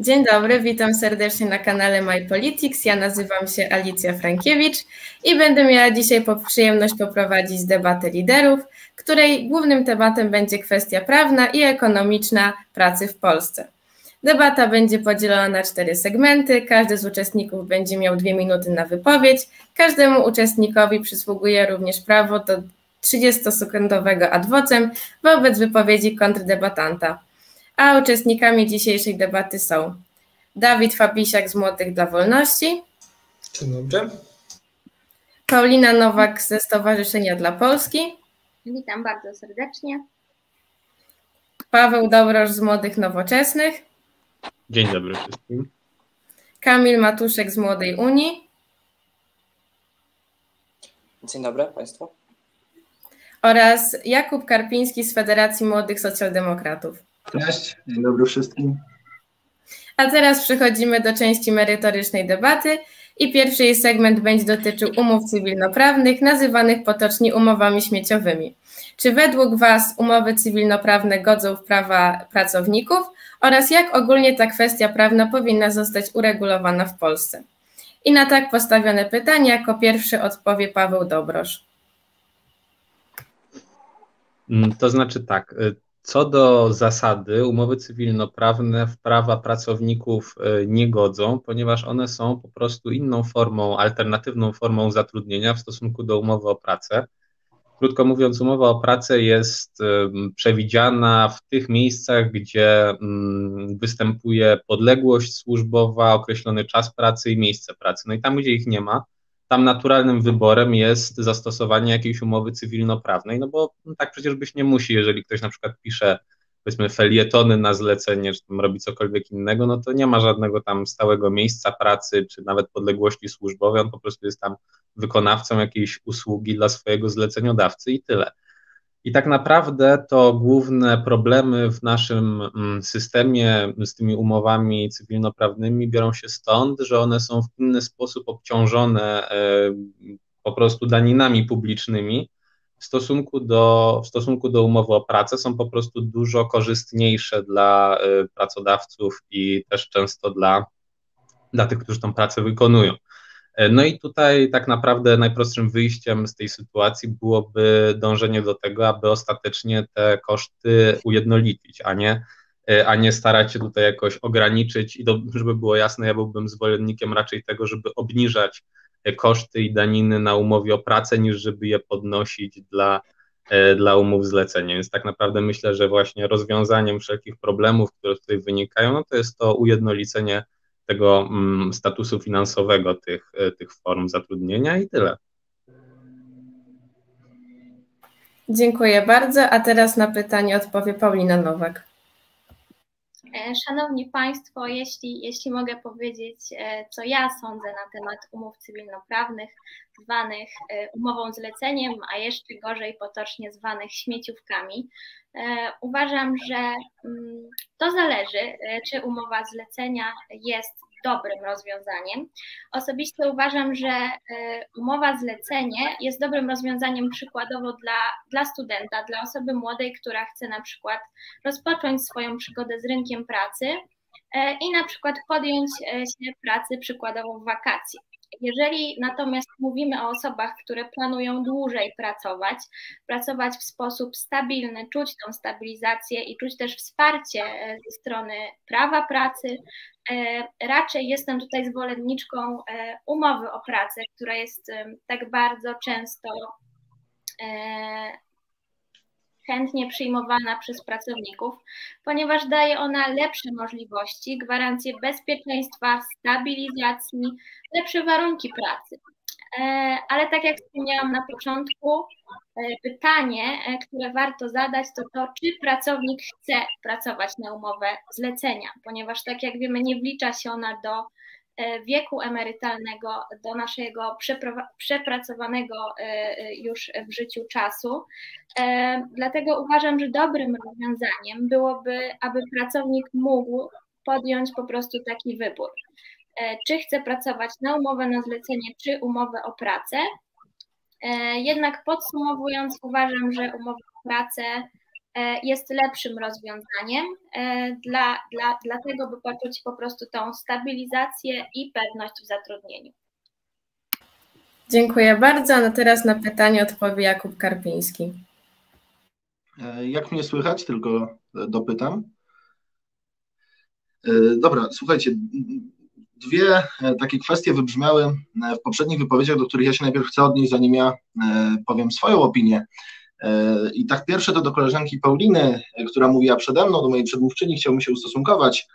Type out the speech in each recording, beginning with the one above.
Dzień dobry, witam serdecznie na kanale My Politics. Ja nazywam się Alicja Frankiewicz i będę miała dzisiaj przyjemność poprowadzić debatę liderów, której głównym tematem będzie kwestia prawna i ekonomiczna pracy w Polsce. Debata będzie podzielona na cztery segmenty. Każdy z uczestników będzie miał dwie minuty na wypowiedź. Każdemu uczestnikowi przysługuje również prawo do 30-sekundowego adwocem wobec wypowiedzi kontrdebatanta. A uczestnikami dzisiejszej debaty są Dawid Fabisiak z Młodych dla Wolności. Dzień dobry. Paulina Nowak ze Stowarzyszenia dla Polski. Witam bardzo serdecznie. Paweł Dobrosz z Młodych Nowoczesnych. Dzień dobry wszystkim. Kamil Matuszek z Młodej Unii. Dzień dobry Państwu. Oraz Jakub Karpiński z Federacji Młodych Socjaldemokratów. Cześć, dzień dobry wszystkim. A teraz przechodzimy do części merytorycznej debaty i pierwszy jej segment będzie dotyczył umów cywilnoprawnych, nazywanych potocznie umowami śmieciowymi. Czy według Was umowy cywilnoprawne godzą w prawa pracowników oraz jak ogólnie ta kwestia prawna powinna zostać uregulowana w Polsce? I na tak postawione pytanie jako pierwszy odpowie Paweł Dobrosz. Mm, to znaczy tak, y, co do zasady, umowy cywilnoprawne w prawa pracowników y, nie godzą, ponieważ one są po prostu inną formą, alternatywną formą zatrudnienia w stosunku do umowy o pracę. Krótko mówiąc, umowa o pracę jest przewidziana w tych miejscach, gdzie mm, występuje podległość służbowa, określony czas pracy i miejsce pracy. No i tam, gdzie ich nie ma, tam naturalnym wyborem jest zastosowanie jakiejś umowy cywilnoprawnej, no bo no tak przecież być nie musi, jeżeli ktoś na przykład pisze powiedzmy felietony na zlecenie, czy tam robi cokolwiek innego, no to nie ma żadnego tam stałego miejsca pracy, czy nawet podległości służbowej, on po prostu jest tam wykonawcą jakiejś usługi dla swojego zleceniodawcy i tyle. I tak naprawdę to główne problemy w naszym mm, systemie z tymi umowami cywilnoprawnymi biorą się stąd, że one są w inny sposób obciążone e, po prostu daninami publicznymi. W stosunku, do, w stosunku do umowy o pracę są po prostu dużo korzystniejsze dla e, pracodawców i też często dla, dla tych, którzy tą pracę wykonują. E, no i tutaj tak naprawdę najprostszym wyjściem z tej sytuacji byłoby dążenie do tego, aby ostatecznie te koszty ujednolicić, a nie, e, a nie starać się tutaj jakoś ograniczyć. I żeby było jasne, ja byłbym zwolennikiem raczej tego, żeby obniżać e, koszty i daniny na umowie o pracę, niż żeby je podnosić dla, dla umów zlecenia. Więc tak naprawdę myślę, że właśnie rozwiązaniem wszelkich problemów, które tutaj wynikają, no to jest to ujednolicenie tego mm, statusu finansowego tych, e, tych form zatrudnienia i tyle. Dziękuję bardzo. A teraz na pytanie odpowie Paulina Nowak. E, szanowni Państwo, jeśli, jeśli mogę powiedzieć, e, co ja sądzę na temat umów cywilnoprawnych, zwanych umową zleceniem, a jeszcze gorzej potocznie zwanych śmieciówkami, uważam, że mm, to zależy, czy umowa zlecenia jest dobrym rozwiązaniem. Osobiście uważam, że e, umowa zlecenie jest dobrym rozwiązaniem przykładowo dla, dla studenta, dla osoby młodej, która chce na przykład rozpocząć swoją przygodę z rynkiem pracy e, i na przykład podjąć e, się pracy przykładowo w wakacje. Jeżeli natomiast mówimy o osobach, które planują dłużej pracować, pracować w sposób stabilny, czuć tą stabilizację i czuć też wsparcie ze strony prawa pracy, E, raczej jestem tutaj zwolenniczką e, umowy o pracę, która jest tak bardzo często e, chętnie przyjmowana przez pracowników, ponieważ daje ona lepsze możliwości, gwarancję bezpieczeństwa, stabilizacji, lepsze warunki pracy. E, ale tak jak wspomniałam na początku, e, pytanie, e, które warto zadać, to to, czy pracownik chce pracować na umowę zlecenia, ponieważ tak jak wiemy, nie wlicza się ona do wieku emerytalnego, do naszego przepracowanego już w życiu czasu. Dlatego uważam, że dobrym rozwiązaniem byłoby, aby pracownik mógł podjąć po prostu taki wybór. E, czy chce pracować na umowę na zlecenie, czy umowę o pracę. E, jednak podsumowując, uważam, że umowa o pracę jest lepszym rozwiązaniem dla, dla, dlatego, by poczuć po prostu tą stabilizację i pewność w zatrudnieniu. Dziękuję bardzo. No teraz na pytanie odpowie Jakub Karpiński. Jak mnie słychać? Tylko dopytam. Dobra, słuchajcie, dwie e, takie kwestie wybrzmiały e, w poprzednich wypowiedziach, do których ja się najpierw chcę odnieść, zanim ja e, powiem swoją opinię. I tak pierwsze to do koleżanki Pauliny, która mówiła przede mną, do mojej przedmówczyni, chciałbym się ustosunkować,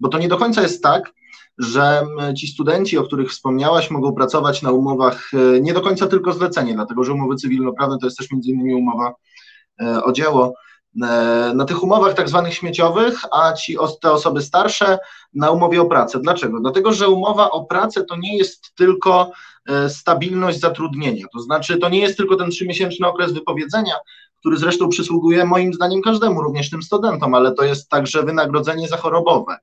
bo to nie do końca jest tak, że ci studenci, o których wspomniałaś, mogą pracować na umowach nie do końca tylko zlecenie, dlatego że umowy cywilnoprawne to jest też między innymi umowa o dzieło, E, na tych umowach tak zwanych śmieciowych, a ci te osoby starsze na umowie o pracę. Dlaczego? Dlatego, że umowa o pracę to nie jest tylko e, stabilność zatrudnienia, to znaczy to nie jest tylko ten trzymiesięczny okres wypowiedzenia, który zresztą przysługuje moim zdaniem każdemu, również tym studentom, ale to jest także wynagrodzenie zachorobowe.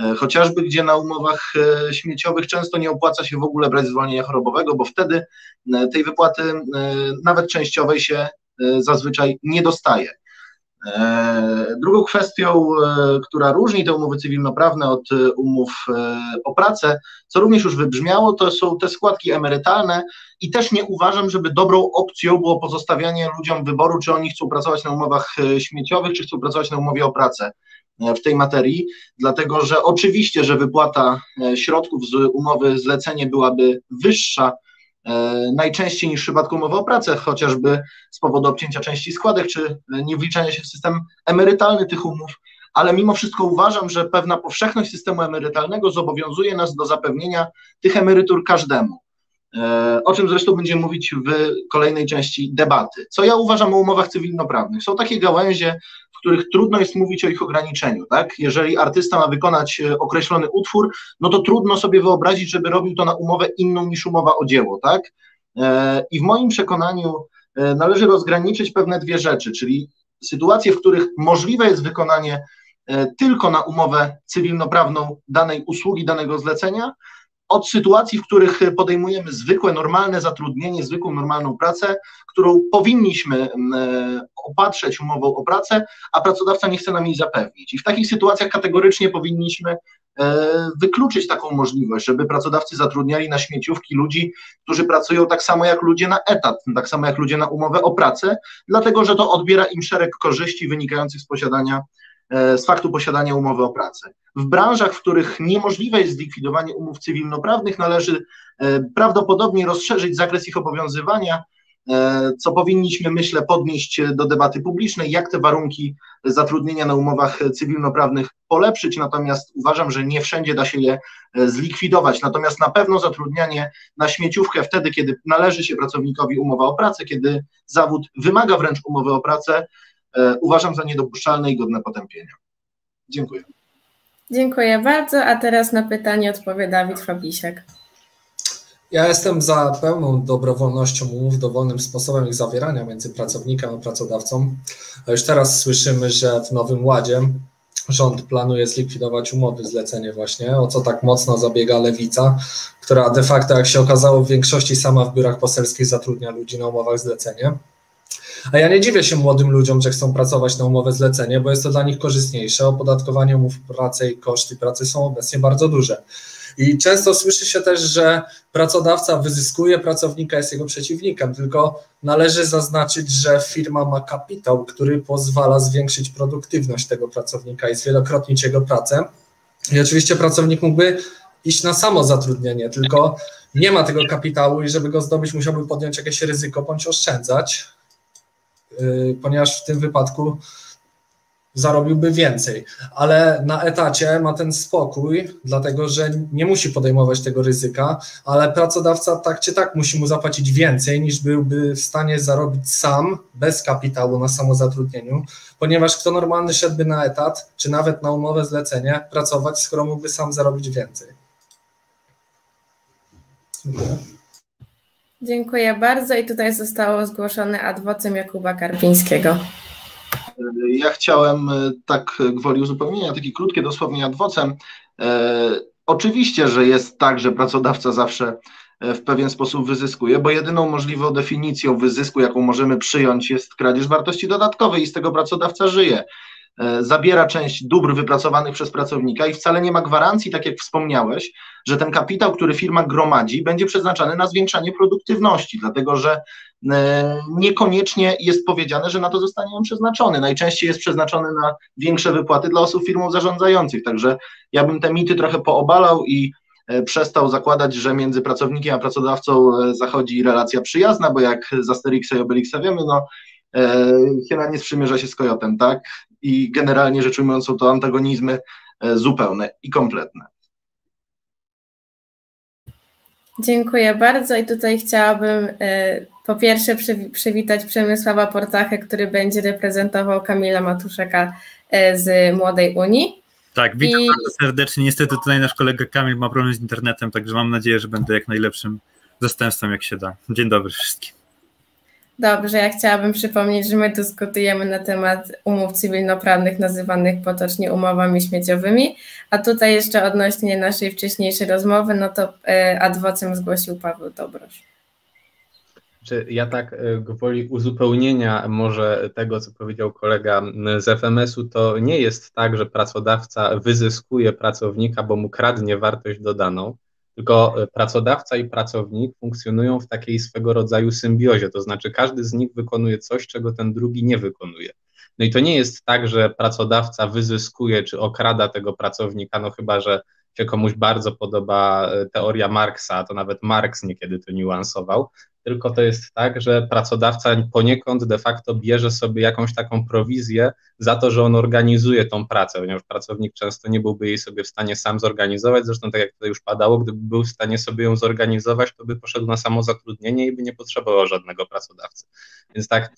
E, chociażby gdzie na umowach śmieciowych często nie opłaca się w ogóle brać zwolnienia chorobowego, bo wtedy tej wypłaty nawet częściowej się zazwyczaj nie dostaje. E, drugą kwestią, e, która różni te umowy cywilnoprawne od e, umów o pracę, co również już wybrzmiało, to są te składki emerytalne i też nie uważam, żeby dobrą opcją było pozostawianie ludziom wyboru, czy oni chcą pracować na umowach śmieciowych, czy chcą pracować na umowie o pracę w tej materii, dlatego że oczywiście, że wypłata środków z umowy zlecenie byłaby wyższa najczęściej niż w przypadku umowy o pracę, chociażby z powodu obcięcia części składek, czy niewliczania się w system emerytalny tych umów, ale mimo wszystko uważam, że pewna powszechność systemu emerytalnego zobowiązuje nas do zapewnienia tych emerytur każdemu. E, o czym zresztą będziemy mówić w kolejnej części debaty. Co ja uważam o umowach cywilnoprawnych? Są takie gałęzie, których trudno jest mówić o ich ograniczeniu. Tak? Jeżeli artysta ma wykonać e, określony utwór, no to trudno sobie wyobrazić, żeby robił to na umowę inną niż umowa o dzieło. Tak? E, I w moim przekonaniu należy rozgraniczyć pewne dwie rzeczy, czyli sytuacje, w których możliwe jest wykonanie tylko na umowę cywilnoprawną danej usługi, danego zlecenia, od sytuacji, w których podejmujemy zwykłe, normalne zatrudnienie, zwykłą, normalną pracę, którą powinniśmy mm, e, opatrzeć umową o pracę, a pracodawca nie chce nam jej zapewnić. I w takich sytuacjach kategorycznie powinniśmy e, wykluczyć taką możliwość, żeby pracodawcy zatrudniali na śmieciówki ludzi, którzy pracują tak samo jak ludzie na etat, tak samo jak ludzie na umowę o pracę, dlatego że to odbiera im szereg korzyści wynikających z posiadania z faktu posiadania umowy o pracę. W branżach, w których niemożliwe jest zlikwidowanie umów cywilnoprawnych, należy e, prawdopodobnie rozszerzyć zakres ich obowiązywania, e, co powinniśmy, myślę, podnieść do debaty publicznej, jak te warunki zatrudnienia na umowach cywilnoprawnych polepszyć, natomiast uważam, że nie wszędzie da się je zlikwidować. Natomiast na pewno zatrudnianie na śmieciówkę wtedy, kiedy należy się pracownikowi umowa o pracę, kiedy zawód wymaga wręcz umowy o pracę, E, uważam za niedopuszczalne i godne potępienia. Dziękuję. Dziękuję bardzo, a teraz na pytanie odpowie Dawid Fablisiak. Ja jestem za pełną dobrowolnością umów, dowolnym sposobem ich zawierania między pracownikiem a pracodawcą. A już teraz słyszymy, że w Nowym Ładzie rząd planuje zlikwidować umowy zlecenie właśnie, o co tak mocno zabiega lewica, która de facto, jak się okazało, w większości sama w biurach poselskich zatrudnia ludzi na umowach zlecenie. A ja nie dziwię się młodym ludziom, że chcą pracować na umowę zlecenie, bo jest to dla nich korzystniejsze. Opodatkowanie umów pracy i koszty pracy są obecnie bardzo duże. I często słyszy się też, że pracodawca wyzyskuje pracownika, jest jego przeciwnikiem, tylko należy zaznaczyć, że firma ma kapitał, który pozwala zwiększyć produktywność tego pracownika i zwielokrotnić jego pracę. I oczywiście pracownik mógłby iść na samo zatrudnienie, tylko nie ma tego kapitału i żeby go zdobyć, musiałby podjąć jakieś ryzyko bądź oszczędzać. Y, ponieważ w tym wypadku zarobiłby więcej, ale na etacie ma ten spokój, dlatego że nie musi podejmować tego ryzyka, ale pracodawca tak czy tak musi mu zapłacić więcej niż byłby w stanie zarobić sam bez kapitału na samozatrudnieniu, ponieważ kto normalny szedłby na etat, czy nawet na umowę zlecenie, pracować, skoro mógłby sam zarobić więcej. Dziękuję. Dziękuję bardzo i tutaj zostało zgłoszone adwocem Jakuba Karpińskiego. Ja chciałem e, tak gwoli uzupełnienia, takie krótkie dosłownie adwocem. E, oczywiście, że jest tak, że pracodawca zawsze w pewien sposób wyzyskuje, bo jedyną możliwą definicją wyzysku, jaką możemy przyjąć, jest kradzież wartości dodatkowej i z tego pracodawca żyje. E, zabiera część dóbr wypracowanych przez pracownika i wcale nie ma gwarancji, tak jak wspomniałeś, że ten kapitał, który firma gromadzi, będzie przeznaczany na zwiększanie produktywności, dlatego że e, niekoniecznie jest powiedziane, że na to zostanie on przeznaczony. Najczęściej jest przeznaczony na większe wypłaty dla osób firmów zarządzających. Także ja bym te mity trochę poobalał i e, przestał zakładać, że między pracownikiem a pracodawcą zachodzi relacja przyjazna, bo jak z Asterixa i Obelixa wiemy, no Hiena nie sprzymierza się z kojotem, tak? I generalnie rzecz ujmując są to antagonizmy e, zupełne i kompletne. Dziękuję bardzo i tutaj chciałabym e, po pierwsze przywitać Przemysława Portachę, który będzie reprezentował Kamila Matuszeka e, z Młodej Unii. Tak, witam I... bardzo serdecznie. Niestety tutaj nasz kolega Kamil ma problem z internetem, także mam nadzieję, że będę jak najlepszym zastępstwem, jak się da. Dzień dobry wszystkim. Dobrze, ja chciałabym przypomnieć, że my dyskutujemy na temat umów cywilnoprawnych nazywanych potocznie umowami śmieciowymi, a tutaj jeszcze odnośnie naszej wcześniejszej rozmowy, no to e, adwocem zgłosił Paweł Dobrosz. Ja tak e, gwoli uzupełnienia może tego, co powiedział kolega z FMS-u, to nie jest tak, że pracodawca wyzyskuje pracownika, bo mu kradnie wartość dodaną, tylko e, pracodawca i pracownik funkcjonują w takiej swego rodzaju symbiozie, to znaczy każdy z nich wykonuje coś, czego ten drugi nie wykonuje. No i to nie jest tak, że pracodawca wyzyskuje czy okrada tego pracownika, no chyba, że się komuś bardzo podoba e, teoria Marksa, to nawet Marks niekiedy to niuansował, tylko to jest tak, że pracodawca poniekąd de facto bierze sobie jakąś taką prowizję za to, że on organizuje tą pracę, ponieważ pracownik często nie byłby jej sobie w stanie sam zorganizować, zresztą tak jak tutaj już padało, gdyby był w stanie sobie ją zorganizować, to by poszedł na samozatrudnienie i by nie potrzebował żadnego pracodawcy. Więc tak,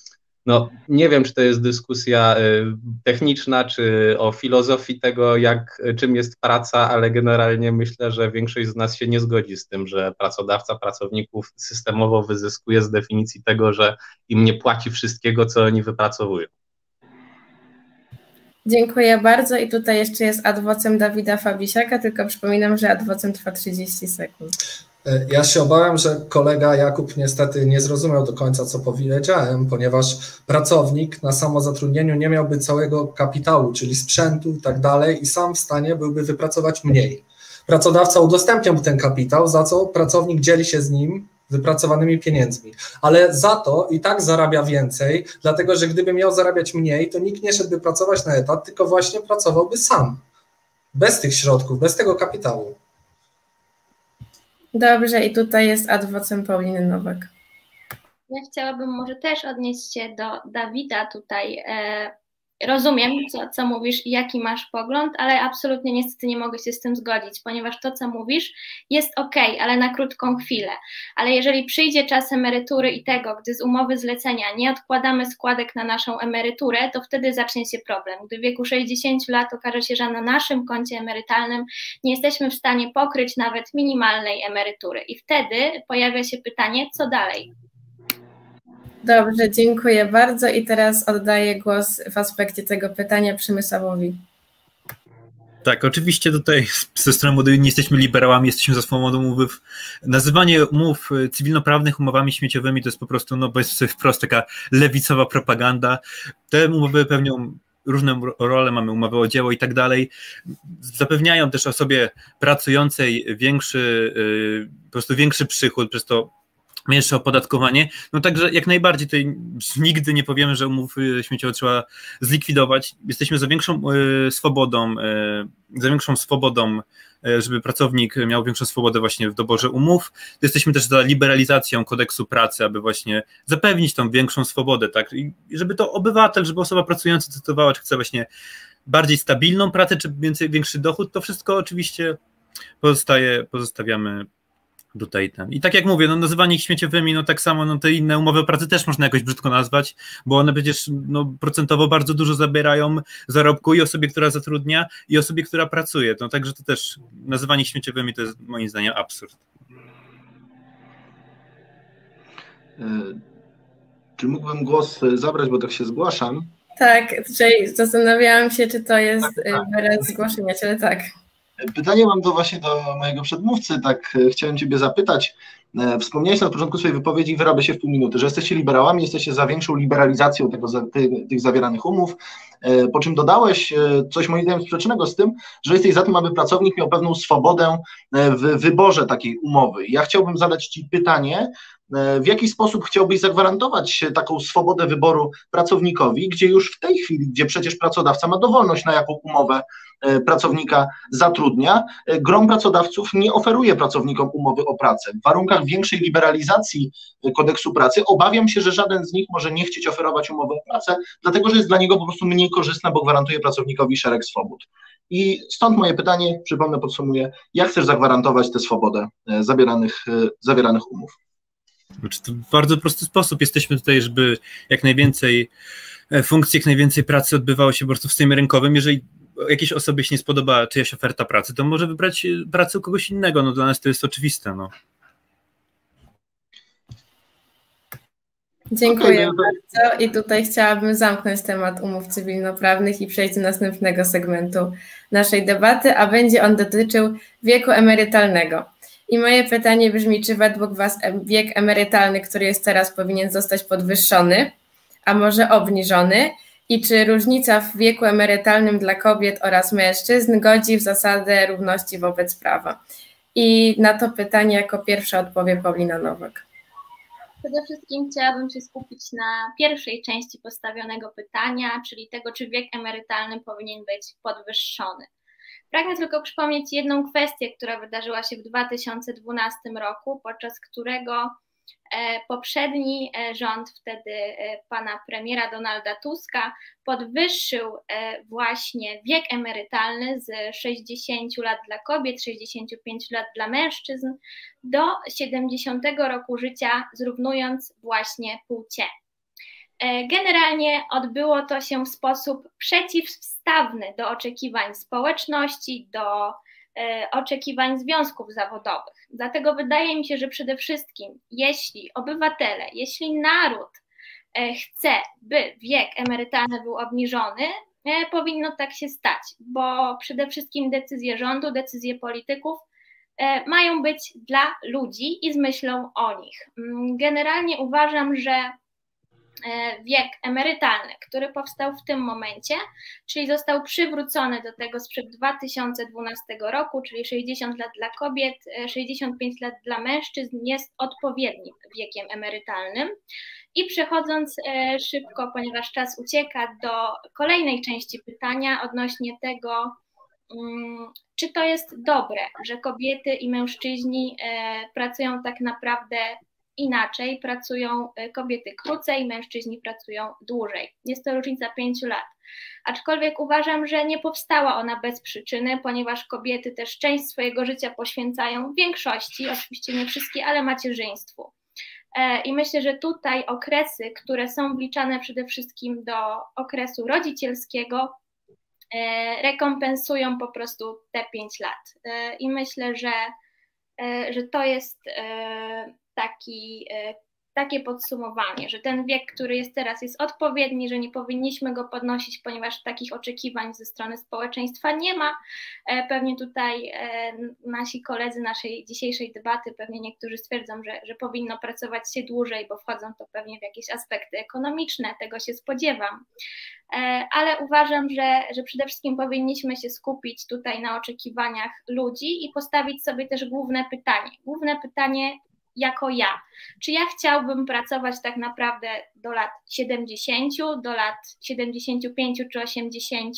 no, nie wiem, czy to jest dyskusja y, techniczna, czy o filozofii tego, jak, czym jest praca, ale generalnie myślę, że większość z nas się nie zgodzi z tym, że pracodawca pracowników systemowo wyzyskuje z definicji tego, że im nie płaci wszystkiego, co oni wypracowują. Dziękuję bardzo i tutaj jeszcze jest adwocem Dawida Fabisiaka, tylko przypominam, że adwocem trwa 30 sekund. E, ja się obawiam, że kolega Jakub niestety nie zrozumiał do końca, co powiedziałem, ponieważ pracownik na samozatrudnieniu nie miałby całego kapitału, czyli sprzętu i tak dalej, i sam w stanie byłby wypracować mniej. Pracodawca udostępnia mu ten kapitał, za co pracownik dzieli się z nim wypracowanymi pieniędzmi, ale za to i tak zarabia więcej, dlatego że gdyby miał zarabiać mniej, to nikt nie szedłby pracować na etat, tylko właśnie pracowałby sam, bez tych środków, bez tego kapitału. Dobrze, i tutaj jest adwocem Pauliny Nowak. Ja chciałabym może też odnieść się do Dawida tutaj. E, rozumiem, co, co mówisz i jaki masz pogląd, ale absolutnie niestety nie mogę się z tym zgodzić, ponieważ to, co mówisz, jest ok, ale na krótką chwilę. Ale jeżeli przyjdzie czas emerytury i tego, gdy z umowy zlecenia nie odkładamy składek na naszą emeryturę, to wtedy zacznie się problem. Gdy w wieku 60 lat okaże się, że na naszym koncie emerytalnym nie jesteśmy w stanie pokryć nawet minimalnej emerytury. I wtedy pojawia się pytanie, co dalej? Dobrze, dziękuję bardzo i teraz oddaję głos w aspekcie tego pytania Przemysławowi. Tak, oczywiście tutaj ze strony młodej nie jesteśmy liberałami, jesteśmy za swobodą umów. Nazywanie umów cywilnoprawnych umowami śmieciowymi to jest po prostu, no jest wprost taka lewicowa propaganda. Te umowy pełnią różne role, mamy umowę o dzieło i tak dalej. Zapewniają też osobie pracującej większy, y, po prostu większy przychód, przez to mniejsze opodatkowanie. No także jak najbardziej tutaj nigdy nie powiemy, że umówy śmieciowe trzeba zlikwidować. Jesteśmy za większą y, swobodą, y, za większą swobodą, y, żeby pracownik miał większą swobodę właśnie w doborze umów. Jesteśmy też za liberalizacją kodeksu pracy, aby właśnie zapewnić tą większą swobodę, tak? I żeby to obywatel, żeby osoba pracująca decydowała, czy chce właśnie bardziej stabilną pracę, czy więcej, większy dochód, to wszystko oczywiście pozostaje, pozostawiamy tutaj ten. I tak jak mówię, no nazywanie ich śmieciowymi, no tak samo no te inne umowy o pracy też można jakoś brzydko nazwać, bo one przecież no, procentowo bardzo dużo zabierają zarobku i osobie, która zatrudnia i osobie, która pracuje. No także to też nazywanie ich śmieciowymi to jest moim zdaniem absurd. E, czy mógłbym głos e, zabrać, bo tak się zgłaszam? Tak, tutaj zastanawiałam się, czy to jest tak, tak. wyraz zgłoszenia, ale tak. Pytanie mam do właśnie do mojego przedmówcy, tak chciałem Ciebie zapytać. Wspomniałeś na początku swojej wypowiedzi, wyrabia się w pół minuty, że jesteście liberałami, jesteście za większą liberalizacją tego, tych, zawieranych umów, po czym dodałeś coś moim zdaniem sprzecznego z tym, że jesteś za tym, aby pracownik miał pewną swobodę w wyborze takiej umowy. Ja chciałbym zadać Ci pytanie, E, w jaki sposób chciałbyś zagwarantować taką swobodę wyboru pracownikowi, gdzie już w tej chwili, gdzie przecież pracodawca ma dowolność, na jaką umowę e, pracownika zatrudnia, e, grom pracodawców nie oferuje pracownikom umowy o pracę. W warunkach większej liberalizacji kodeksu pracy obawiam się, że żaden z nich może nie chcieć oferować umowy o pracę, dlatego że jest dla niego po prostu mniej korzystna, bo gwarantuje pracownikowi szereg swobód. I stąd moje pytanie, przypomnę, podsumuję, jak chcesz zagwarantować tę swobodę zawieranych, zawieranych umów? Znaczy, to w bardzo prosty sposób jesteśmy tutaj, żeby jak najwięcej e, funkcji, jak najwięcej pracy odbywało się po prostu w systemie rynkowym. Jeżeli jakiejś osobie się nie spodoba czyjaś oferta pracy, to może wybrać e, pracę u kogoś innego. No, dla nas to jest oczywiste. No. Dziękuję bardzo. I tutaj chciałabym zamknąć temat umów cywilnoprawnych i przejść do następnego segmentu naszej debaty, a będzie on dotyczył wieku emerytalnego. I moje pytanie brzmi, czy według Was wiek emerytalny, który jest teraz, powinien zostać podwyższony, a może obniżony? I czy różnica w wieku emerytalnym dla kobiet oraz mężczyzn godzi w zasadę równości wobec prawa? I na to pytanie jako pierwsza odpowie Paulina Nowak. Przede wszystkim chciałabym się skupić na pierwszej części postawionego pytania, czyli tego, czy wiek emerytalny powinien być podwyższony. Pragnę tylko przypomnieć jedną kwestię, która wydarzyła się w 2012 roku, podczas którego poprzedni e, rząd, wtedy e, pana premiera Donalda Tuska, podwyższył właśnie wiek emerytalny z 60 lat dla kobiet, 65 lat dla mężczyzn do 70 roku życia, zrównując właśnie płcie. E, generalnie odbyło to się w sposób przeciwstawny do oczekiwań społeczności, do e, oczekiwań związków zawodowych. Dlatego wydaje mi się, że przede wszystkim, jeśli obywatele, jeśli naród e, chce, by wiek emerytalny był obniżony, powinno tak się stać, bo przede wszystkim decyzje rządu, decyzje polityków mają być dla ludzi i z myślą o nich. Mm, generalnie uważam, że E, wiek emerytalny, który powstał w tym momencie, czyli został przywrócony do tego sprzed 2012 roku, czyli 60 lat dla kobiet, 65 e, lat dla mężczyzn, jest odpowiednim wiekiem emerytalnym. I przechodząc e, szybko, ponieważ czas ucieka, do kolejnej części pytania odnośnie tego, mm, czy to jest dobre, że kobiety i mężczyźni pracują tak naprawdę inaczej, pracują e, kobiety krócej, mężczyźni pracują dłużej. Jest to różnica pięciu lat. Aczkolwiek uważam, że nie powstała ona bez przyczyny, ponieważ kobiety też część swojego życia poświęcają w większości, oczywiście nie wszystkie, ale macierzyństwu. E, I myślę, że tutaj okresy, które są wliczane przede wszystkim do okresu rodzicielskiego, e, rekompensują po prostu te 5 lat. I myślę, że, że to jest taki, e, takie podsumowanie, że ten wiek, który jest teraz, jest odpowiedni, że nie powinniśmy go podnosić, ponieważ takich oczekiwań ze strony społeczeństwa nie ma. E, pewnie tutaj e, nasi koledzy naszej dzisiejszej debaty, pewnie niektórzy stwierdzą, że, że powinno pracować się dłużej, bo wchodzą to pewnie w jakieś aspekty ekonomiczne, tego się spodziewam. Ale uważam, że, że przede wszystkim powinniśmy się skupić tutaj na oczekiwaniach ludzi i postawić sobie też główne pytanie. Główne pytanie, jako ja. Czy ja chciałbym pracować tak naprawdę do lat 70, do lat 75 czy 80?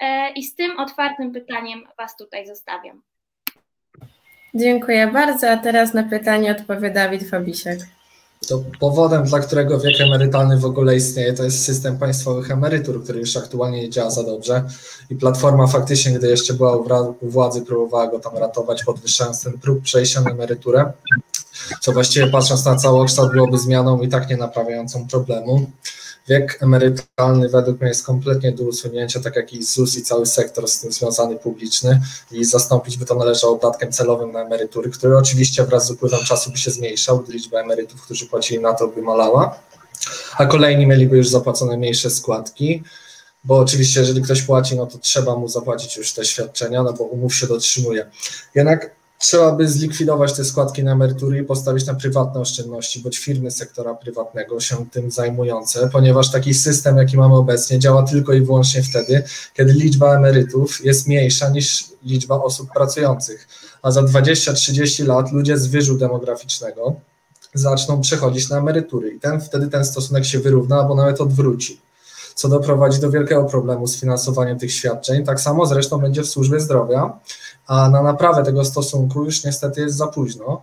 E, I z tym otwartym pytaniem Was tutaj zostawiam. Dziękuję bardzo, a teraz na pytanie odpowie Dawid Fabisiak. To powodem, dla którego wiek emerytalny w ogóle istnieje, to jest system państwowych emerytur, który już aktualnie nie działa za dobrze. I Platforma faktycznie, gdy jeszcze była u władzy, próbowała go tam ratować, podwyższając ten próg przejścia na emeryturę, co właściwie patrząc na całokształt byłoby zmianą i tak nie naprawiającą problemu. Wiek emerytalny według mnie jest kompletnie do usunięcia, tak jak i ZUS i cały sektor z tym związany publiczny i zastąpić by to należało podatkiem celowym na emerytury, który oczywiście wraz z upływem czasu by się zmniejszał, gdy liczba emerytów, którzy płacili na to by malała, a kolejni mieliby już zapłacone mniejsze składki. bo oczywiście jeżeli ktoś płaci, no to trzeba mu zapłacić już te świadczenia, no bo umów się dotrzymuje. Jednak trzeba by zlikwidować te składki na emerytury i postawić na prywatne oszczędności, bądź firmy sektora prywatnego się tym zajmujące, ponieważ taki system, jaki mamy obecnie, działa tylko i wyłącznie wtedy, kiedy liczba emerytów jest mniejsza niż liczba osób pracujących, a za 20-30 lat ludzie z wyżu demograficznego zaczną przechodzić na emerytury. I ten, wtedy ten stosunek się wyrówna albo nawet odwróci co doprowadzi do wielkiego problemu z finansowaniem tych świadczeń. Tak samo zresztą będzie w służbie zdrowia, a na naprawę tego stosunku już niestety jest za późno,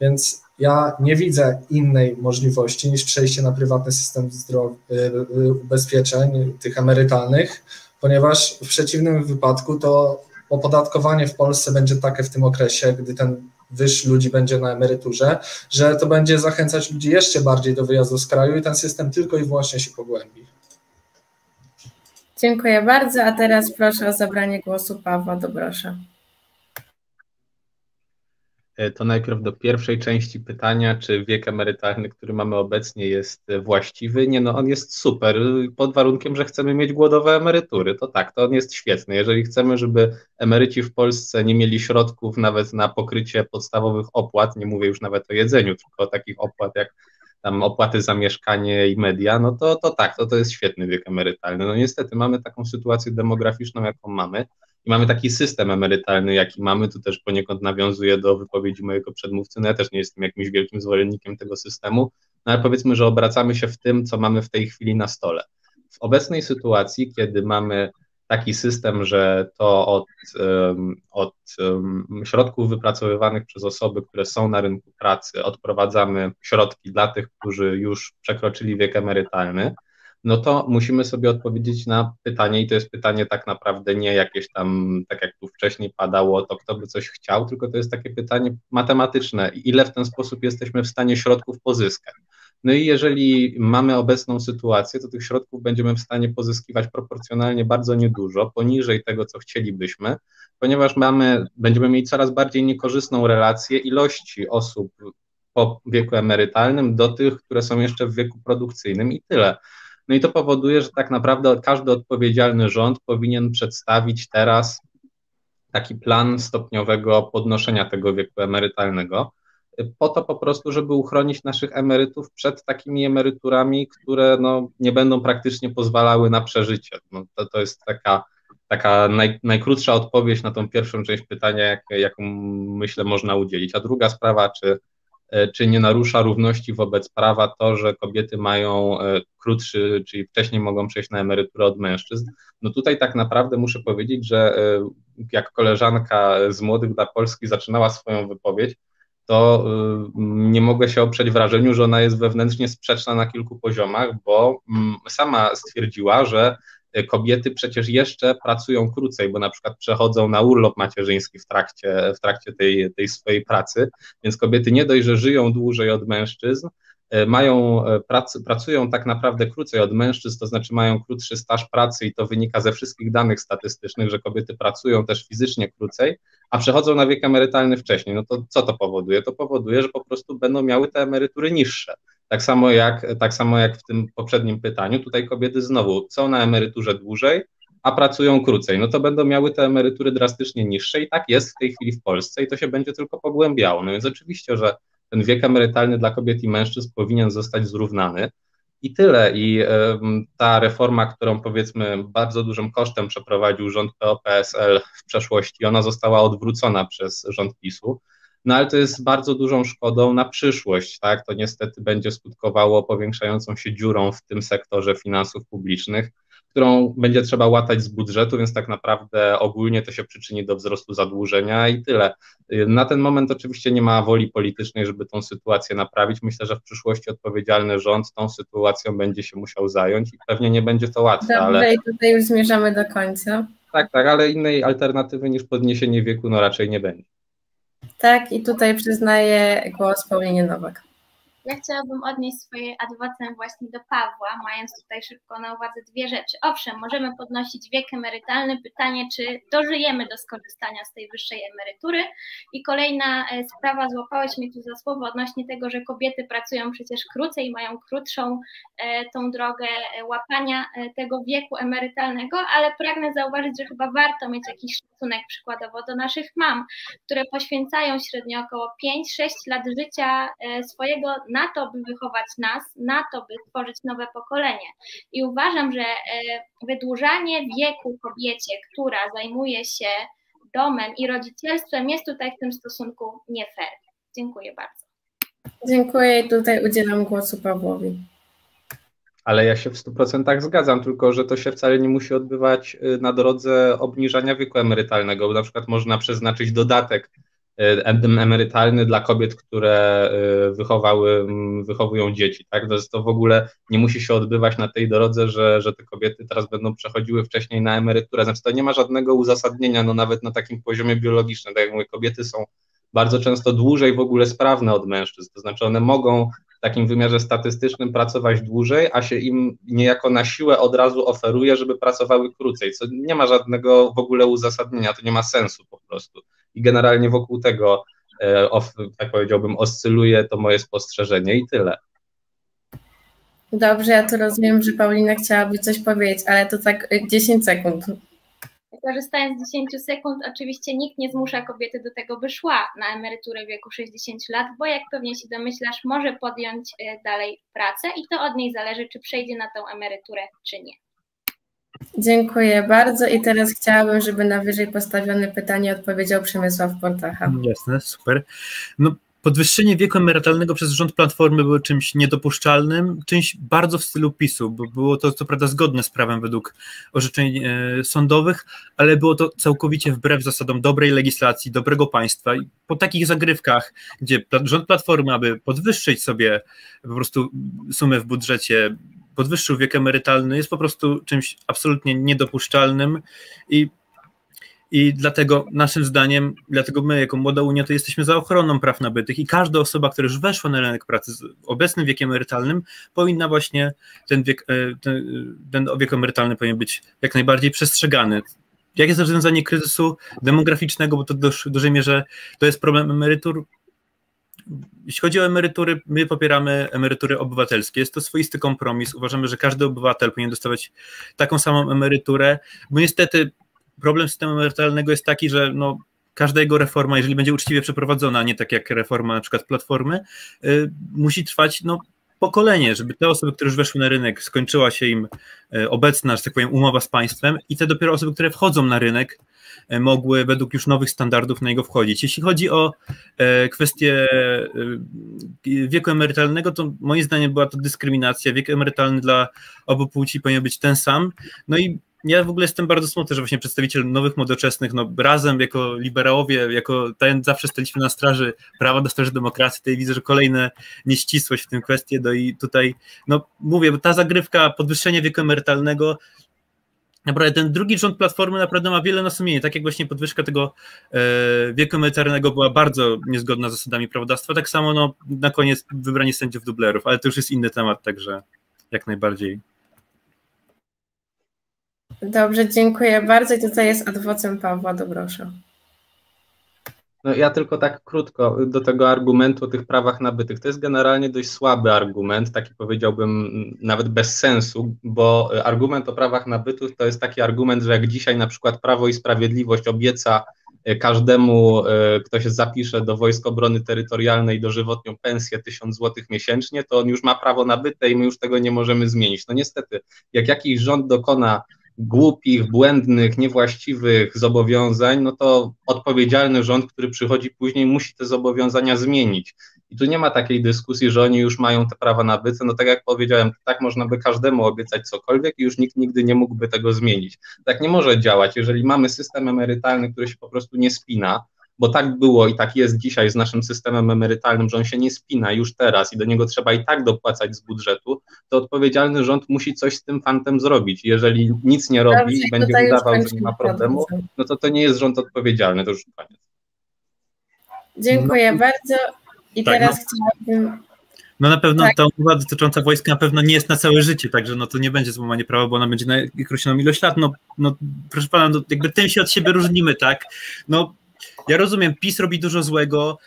więc ja nie widzę innej możliwości niż przejście na prywatny system zdrow- y, y, ubezpieczeń tych emerytalnych, ponieważ w przeciwnym wypadku to opodatkowanie w Polsce będzie takie w tym okresie, gdy ten wyż ludzi będzie na emeryturze, że to będzie zachęcać ludzi jeszcze bardziej do wyjazdu z kraju i ten system tylko i wyłącznie się pogłębi. Dziękuję bardzo, a teraz proszę o zabranie głosu Pawła Dobrosza. E, to najpierw do pierwszej części pytania, czy wiek emerytalny, który mamy obecnie jest właściwy? Nie, no on jest super, pod warunkiem, że chcemy mieć głodowe emerytury. To tak, to on jest świetny. Jeżeli chcemy, żeby emeryci w Polsce nie mieli środków nawet na pokrycie podstawowych opłat, nie mówię już nawet o jedzeniu, tylko o takich opłat jak tam opłaty za mieszkanie i media, no to, to tak, to, to jest świetny wiek emerytalny. No niestety mamy taką sytuację demograficzną, jaką mamy mamy taki system emerytalny, jaki mamy, tu też poniekąd nawiązuje do wypowiedzi mojego przedmówcy, no ja też nie jestem jakimś wielkim zwolennikiem tego systemu, no ale powiedzmy, że obracamy się w tym, co mamy w tej chwili na stole. W obecnej sytuacji, kiedy mamy taki system, że to od, od środków wypracowywanych przez osoby, które są na rynku pracy, odprowadzamy środki dla tych, którzy już przekroczyli wiek emerytalny, no to musimy sobie odpowiedzieć na pytanie, i to jest pytanie tak naprawdę nie jakieś tam, tak jak tu wcześniej padało, to kto by coś chciał, tylko to jest takie pytanie matematyczne, ile w ten sposób jesteśmy w stanie środków pozyskać. No i jeżeli mamy obecną sytuację, to tych środków będziemy w stanie pozyskiwać proporcjonalnie bardzo niedużo, poniżej tego, co chcielibyśmy, ponieważ mamy, będziemy mieli coraz bardziej niekorzystną relację ilości osób po wieku emerytalnym do tych, które są jeszcze w wieku produkcyjnym i tyle. No i to powoduje, że tak naprawdę każdy odpowiedzialny rząd powinien przedstawić teraz taki plan stopniowego podnoszenia tego wieku emerytalnego po to po prostu, żeby uchronić naszych emerytów przed takimi emeryturami, które no, nie będą praktycznie pozwalały na przeżycie. No, to, to jest taka, taka naj, najkrótsza odpowiedź na tą pierwszą część pytania, jak, jaką myślę można udzielić. A druga sprawa, czy, czy nie narusza równości wobec prawa to, że kobiety mają e, krótszy, czyli wcześniej mogą przejść na emeryturę od mężczyzn. No tutaj tak naprawdę muszę powiedzieć, że e, jak koleżanka z Młodych dla Polski zaczynała swoją wypowiedź, to nie mogę się oprzeć wrażeniu, że ona jest wewnętrznie sprzeczna na kilku poziomach, bo mm, sama stwierdziła, że kobiety przecież jeszcze pracują krócej, bo na przykład przechodzą na urlop macierzyński w trakcie, w trakcie tej, tej swojej pracy, więc kobiety nie dość, że żyją dłużej od mężczyzn, E, mają e, prac, pracują tak naprawdę krócej od mężczyzn, to znaczy mają krótszy staż pracy i to wynika ze wszystkich danych statystycznych, że kobiety pracują też fizycznie krócej, a przechodzą na wiek emerytalny wcześniej. No to co to powoduje? To powoduje, że po prostu będą miały te emerytury niższe. Tak samo jak, tak samo jak w tym poprzednim pytaniu, tutaj kobiety znowu są na emeryturze dłużej, a pracują krócej, no to będą miały te emerytury drastycznie niższe i tak jest w tej chwili w Polsce i to się będzie tylko pogłębiało. No więc oczywiście, że ten wiek emerytalny dla kobiet i mężczyzn powinien zostać zrównany. I tyle. I ta reforma, którą powiedzmy bardzo dużym kosztem przeprowadził rząd PO-PSL w przeszłości, ona została odwrócona przez rząd PiSu. No ale to jest bardzo dużą szkodą na przyszłość, tak? To niestety będzie skutkowało powiększającą się dziurą w tym sektorze finansów publicznych którą będzie trzeba łatać z budżetu, więc tak naprawdę ogólnie to się przyczyni do wzrostu zadłużenia i tyle. Na ten moment oczywiście nie ma woli politycznej, żeby tą sytuację naprawić. Myślę, że w przyszłości odpowiedzialny rząd tą sytuacją będzie się musiał zająć i pewnie nie będzie to łatwe. Dobrze, ale... i tutaj już zmierzamy do końca. Tak, tak, ale innej alternatywy niż podniesienie wieku no raczej nie będzie. Tak, i tutaj przyznaję głos Paulinie Nowak. Ja chciałabym odnieść swoje adwocem właśnie do Pawła, mając tutaj szybko na uwadze dwie rzeczy. Owszem, możemy podnosić wiek emerytalny, pytanie, czy dożyjemy do skorzystania z tej wyższej emerytury. I kolejna e, sprawa, złapałeś mnie tu za słowo odnośnie tego, że kobiety pracują przecież krócej, mają krótszą e, tą drogę e, łapania tego wieku emerytalnego, ale pragnę zauważyć, że chyba warto mieć jakiś szacunek przykładowo do naszych mam, które poświęcają średnio około 5-6 lat życia swojego na to, by wychować nas, na to, by tworzyć nowe pokolenie. I uważam, że e, wydłużanie wieku kobiecie, która zajmuje się domem i rodzicielstwem, jest tutaj w tym stosunku nie fair. Dziękuję bardzo. Dziękuję i tutaj udzielam głosu Pawłowi. Ale ja się w 100% zgadzam, tylko że to się wcale nie musi odbywać y, na drodze obniżania wieku emerytalnego, bo na przykład można przeznaczyć dodatek emerytalny dla kobiet, które e, wychowały, wychowują dzieci. Tak? To w ogóle nie musi się odbywać na tej drodze, że, że te kobiety teraz będą przechodziły wcześniej na emeryturę. Znaczy to nie ma żadnego uzasadnienia, no nawet na takim poziomie biologicznym. Tak jak mówię, kobiety są bardzo często dłużej w ogóle sprawne od mężczyzn. To znaczy one mogą w takim wymiarze statystycznym pracować dłużej, a się im niejako na siłę od razu oferuje, żeby pracowały krócej, co nie ma żadnego w ogóle uzasadnienia, to nie ma sensu po prostu i generalnie wokół tego, e, tak powiedziałbym, oscyluje to moje spostrzeżenie i tyle. Dobrze, ja to rozumiem, że Paulina chciałaby coś powiedzieć, ale to tak 10 sekund. Korzystając z 10 sekund, oczywiście nikt nie zmusza kobiety do tego, by szła na emeryturę w wieku 60 lat, bo jak pewnie się domyślasz, może podjąć e, dalej pracę i to od niej zależy, czy przejdzie na tą emeryturę, czy nie. Dziękuję bardzo i teraz chciałabym, żeby na wyżej postawione pytanie odpowiedział Przemysław Portacha. Jasne, super. No, podwyższenie wieku emerytalnego przez rząd Platformy było czymś niedopuszczalnym, czymś bardzo w stylu PiSu, bo było to co prawda zgodne z prawem według orzeczeń e, sądowych, ale było to całkowicie wbrew zasadom dobrej legislacji, dobrego państwa i po takich zagrywkach, gdzie rząd Platformy, aby podwyższyć sobie po prostu sumę w budżecie podwyższył wiek emerytalny, jest po prostu czymś absolutnie niedopuszczalnym i, i dlatego naszym zdaniem, dlatego my jako Młoda Unia to jesteśmy za ochroną praw nabytych i każda osoba, która już weszła na rynek pracy z obecnym wiekiem emerytalnym, powinna właśnie ten wiek, e, ten, ten wiek emerytalny powinien być jak najbardziej przestrzegany. Jak jest rozwiązanie kryzysu demograficznego, bo to w dużej mierze to jest problem emerytur, jeśli chodzi o emerytury, my popieramy emerytury obywatelskie. Jest to swoisty kompromis. Uważamy, że każdy obywatel powinien dostawać taką samą emeryturę, bo niestety problem systemu emerytalnego jest taki, że no, każda jego reforma, jeżeli będzie uczciwie przeprowadzona, nie tak jak reforma na przykład Platformy, y, musi trwać no, pokolenie, żeby te osoby, które już weszły na rynek, skończyła się im y, obecna, że tak powiem, umowa z państwem i te dopiero osoby, które wchodzą na rynek, E, mogły według już nowych standardów na niego wchodzić. Jeśli chodzi o e, kwestię e, wieku emerytalnego, to moim zdaniem była to dyskryminacja. Wiek emerytalny dla obu płci powinien być ten sam. No i ja w ogóle jestem bardzo smutny, że właśnie przedstawiciel nowych, młodoczesnych, no razem jako liberałowie, jako ten zawsze staliśmy na straży prawa do straży demokracji, tutaj widzę, że kolejne nieścisłość w tym kwestii, no i tutaj, no mówię, ta zagrywka, podwyższenie wieku emerytalnego, naprawdę ten drugi rząd Platformy naprawdę ma wiele na sumieniu, tak jak właśnie podwyżka tego e, wieku emerytalnego była bardzo niezgodna z zasadami prawodawstwa, tak samo no, na koniec wybranie sędziów dublerów, ale to już jest inny temat, także jak najbardziej. Dobrze, dziękuję bardzo i tutaj jest adwocem Pawła Dobrosza. No ja tylko tak krótko do tego argumentu o tych prawach nabytych. To jest generalnie dość słaby argument, taki powiedziałbym nawet bez sensu, bo argument o prawach nabytych to jest taki argument, że jak dzisiaj na przykład Prawo i Sprawiedliwość obieca e, każdemu, e, kto się zapisze do Wojsk Obrony Terytorialnej dożywotnią pensję 1000 zł miesięcznie, to on już ma prawo nabyte i my już tego nie możemy zmienić. No niestety, jak jakiś rząd dokona głupich, błędnych, niewłaściwych zobowiązań, no to odpowiedzialny rząd, który przychodzi później, musi te zobowiązania zmienić. I tu nie ma takiej dyskusji, że oni już mają te prawa nabyte. No tak jak powiedziałem, tak można by każdemu obiecać cokolwiek i już nikt nigdy nie mógłby tego zmienić. Tak nie może działać. Jeżeli mamy system emerytalny, który się po prostu nie spina, bo tak było i tak jest dzisiaj z naszym systemem emerytalnym, że on się nie spina już teraz i do niego trzeba i tak dopłacać z budżetu, to odpowiedzialny rząd musi coś z tym fantem zrobić. Jeżeli nic nie robi i będzie udawał, że nie ma problemu, no to to nie jest rząd odpowiedzialny, to już koniec. Dziękuję no. bardzo i tak, teraz no. chciałabym No na pewno tak. ta umowa dotycząca wojska na pewno nie jest na całe życie, także no to nie będzie złamanie prawa, bo ona będzie na określoną ilość lat. No, no proszę pana, no, jakby tym się od siebie różnimy, tak? No ja rozumiem, PiS robi dużo złego,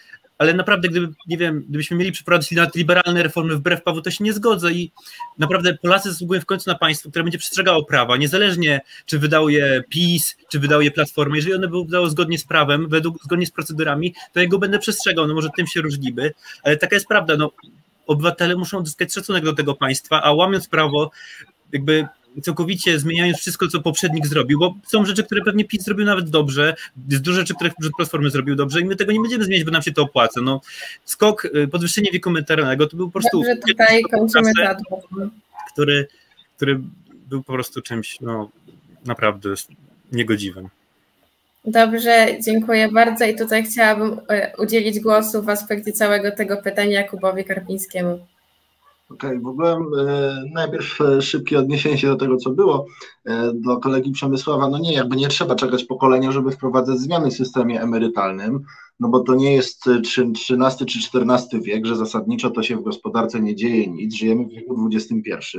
ale naprawdę, gdyby, nie wiem, gdybyśmy mieli przeprowadzić liberalne reformy wbrew prawu, to się nie zgodzę i naprawdę Polacy zasługują w końcu na państwo, które będzie przestrzegało prawa, niezależnie czy wydał je PiS, czy wydał je Platforma, jeżeli one by wydało zgodnie z prawem, według, zgodnie z procedurami, to ja go będę przestrzegał, no może tym się różnimy, ale taka jest prawda, no obywatele muszą odzyskać szacunek do tego państwa, a łamiąc prawo, jakby całkowicie zmieniając wszystko, co poprzednik zrobił, bo są rzeczy, które pewnie PiS zrobił nawet dobrze, jest dużo rzeczy, które Platformy zrobił dobrze i my tego nie będziemy zmieniać, bo nam się to opłaca. No, skok, y, podwyższenie wieku emerytalnego to był po prostu... Dobrze, tutaj kończymy który, który był po prostu czymś no, naprawdę niegodziwym. Dobrze, dziękuję bardzo i tutaj chciałabym y, udzielić głosu w aspekcie całego tego pytania Jakubowi Karpińskiemu. Okej, okay, w ogóle e, najpierw e, szybkie odniesienie się do tego, co było, e, do kolegi Przemysława. No nie, jakby nie trzeba czekać pokolenia, żeby wprowadzać zmiany w systemie emerytalnym no bo to nie jest XIII czy XIV wiek, że zasadniczo to się w gospodarce nie dzieje nic, żyjemy w wieku XXI.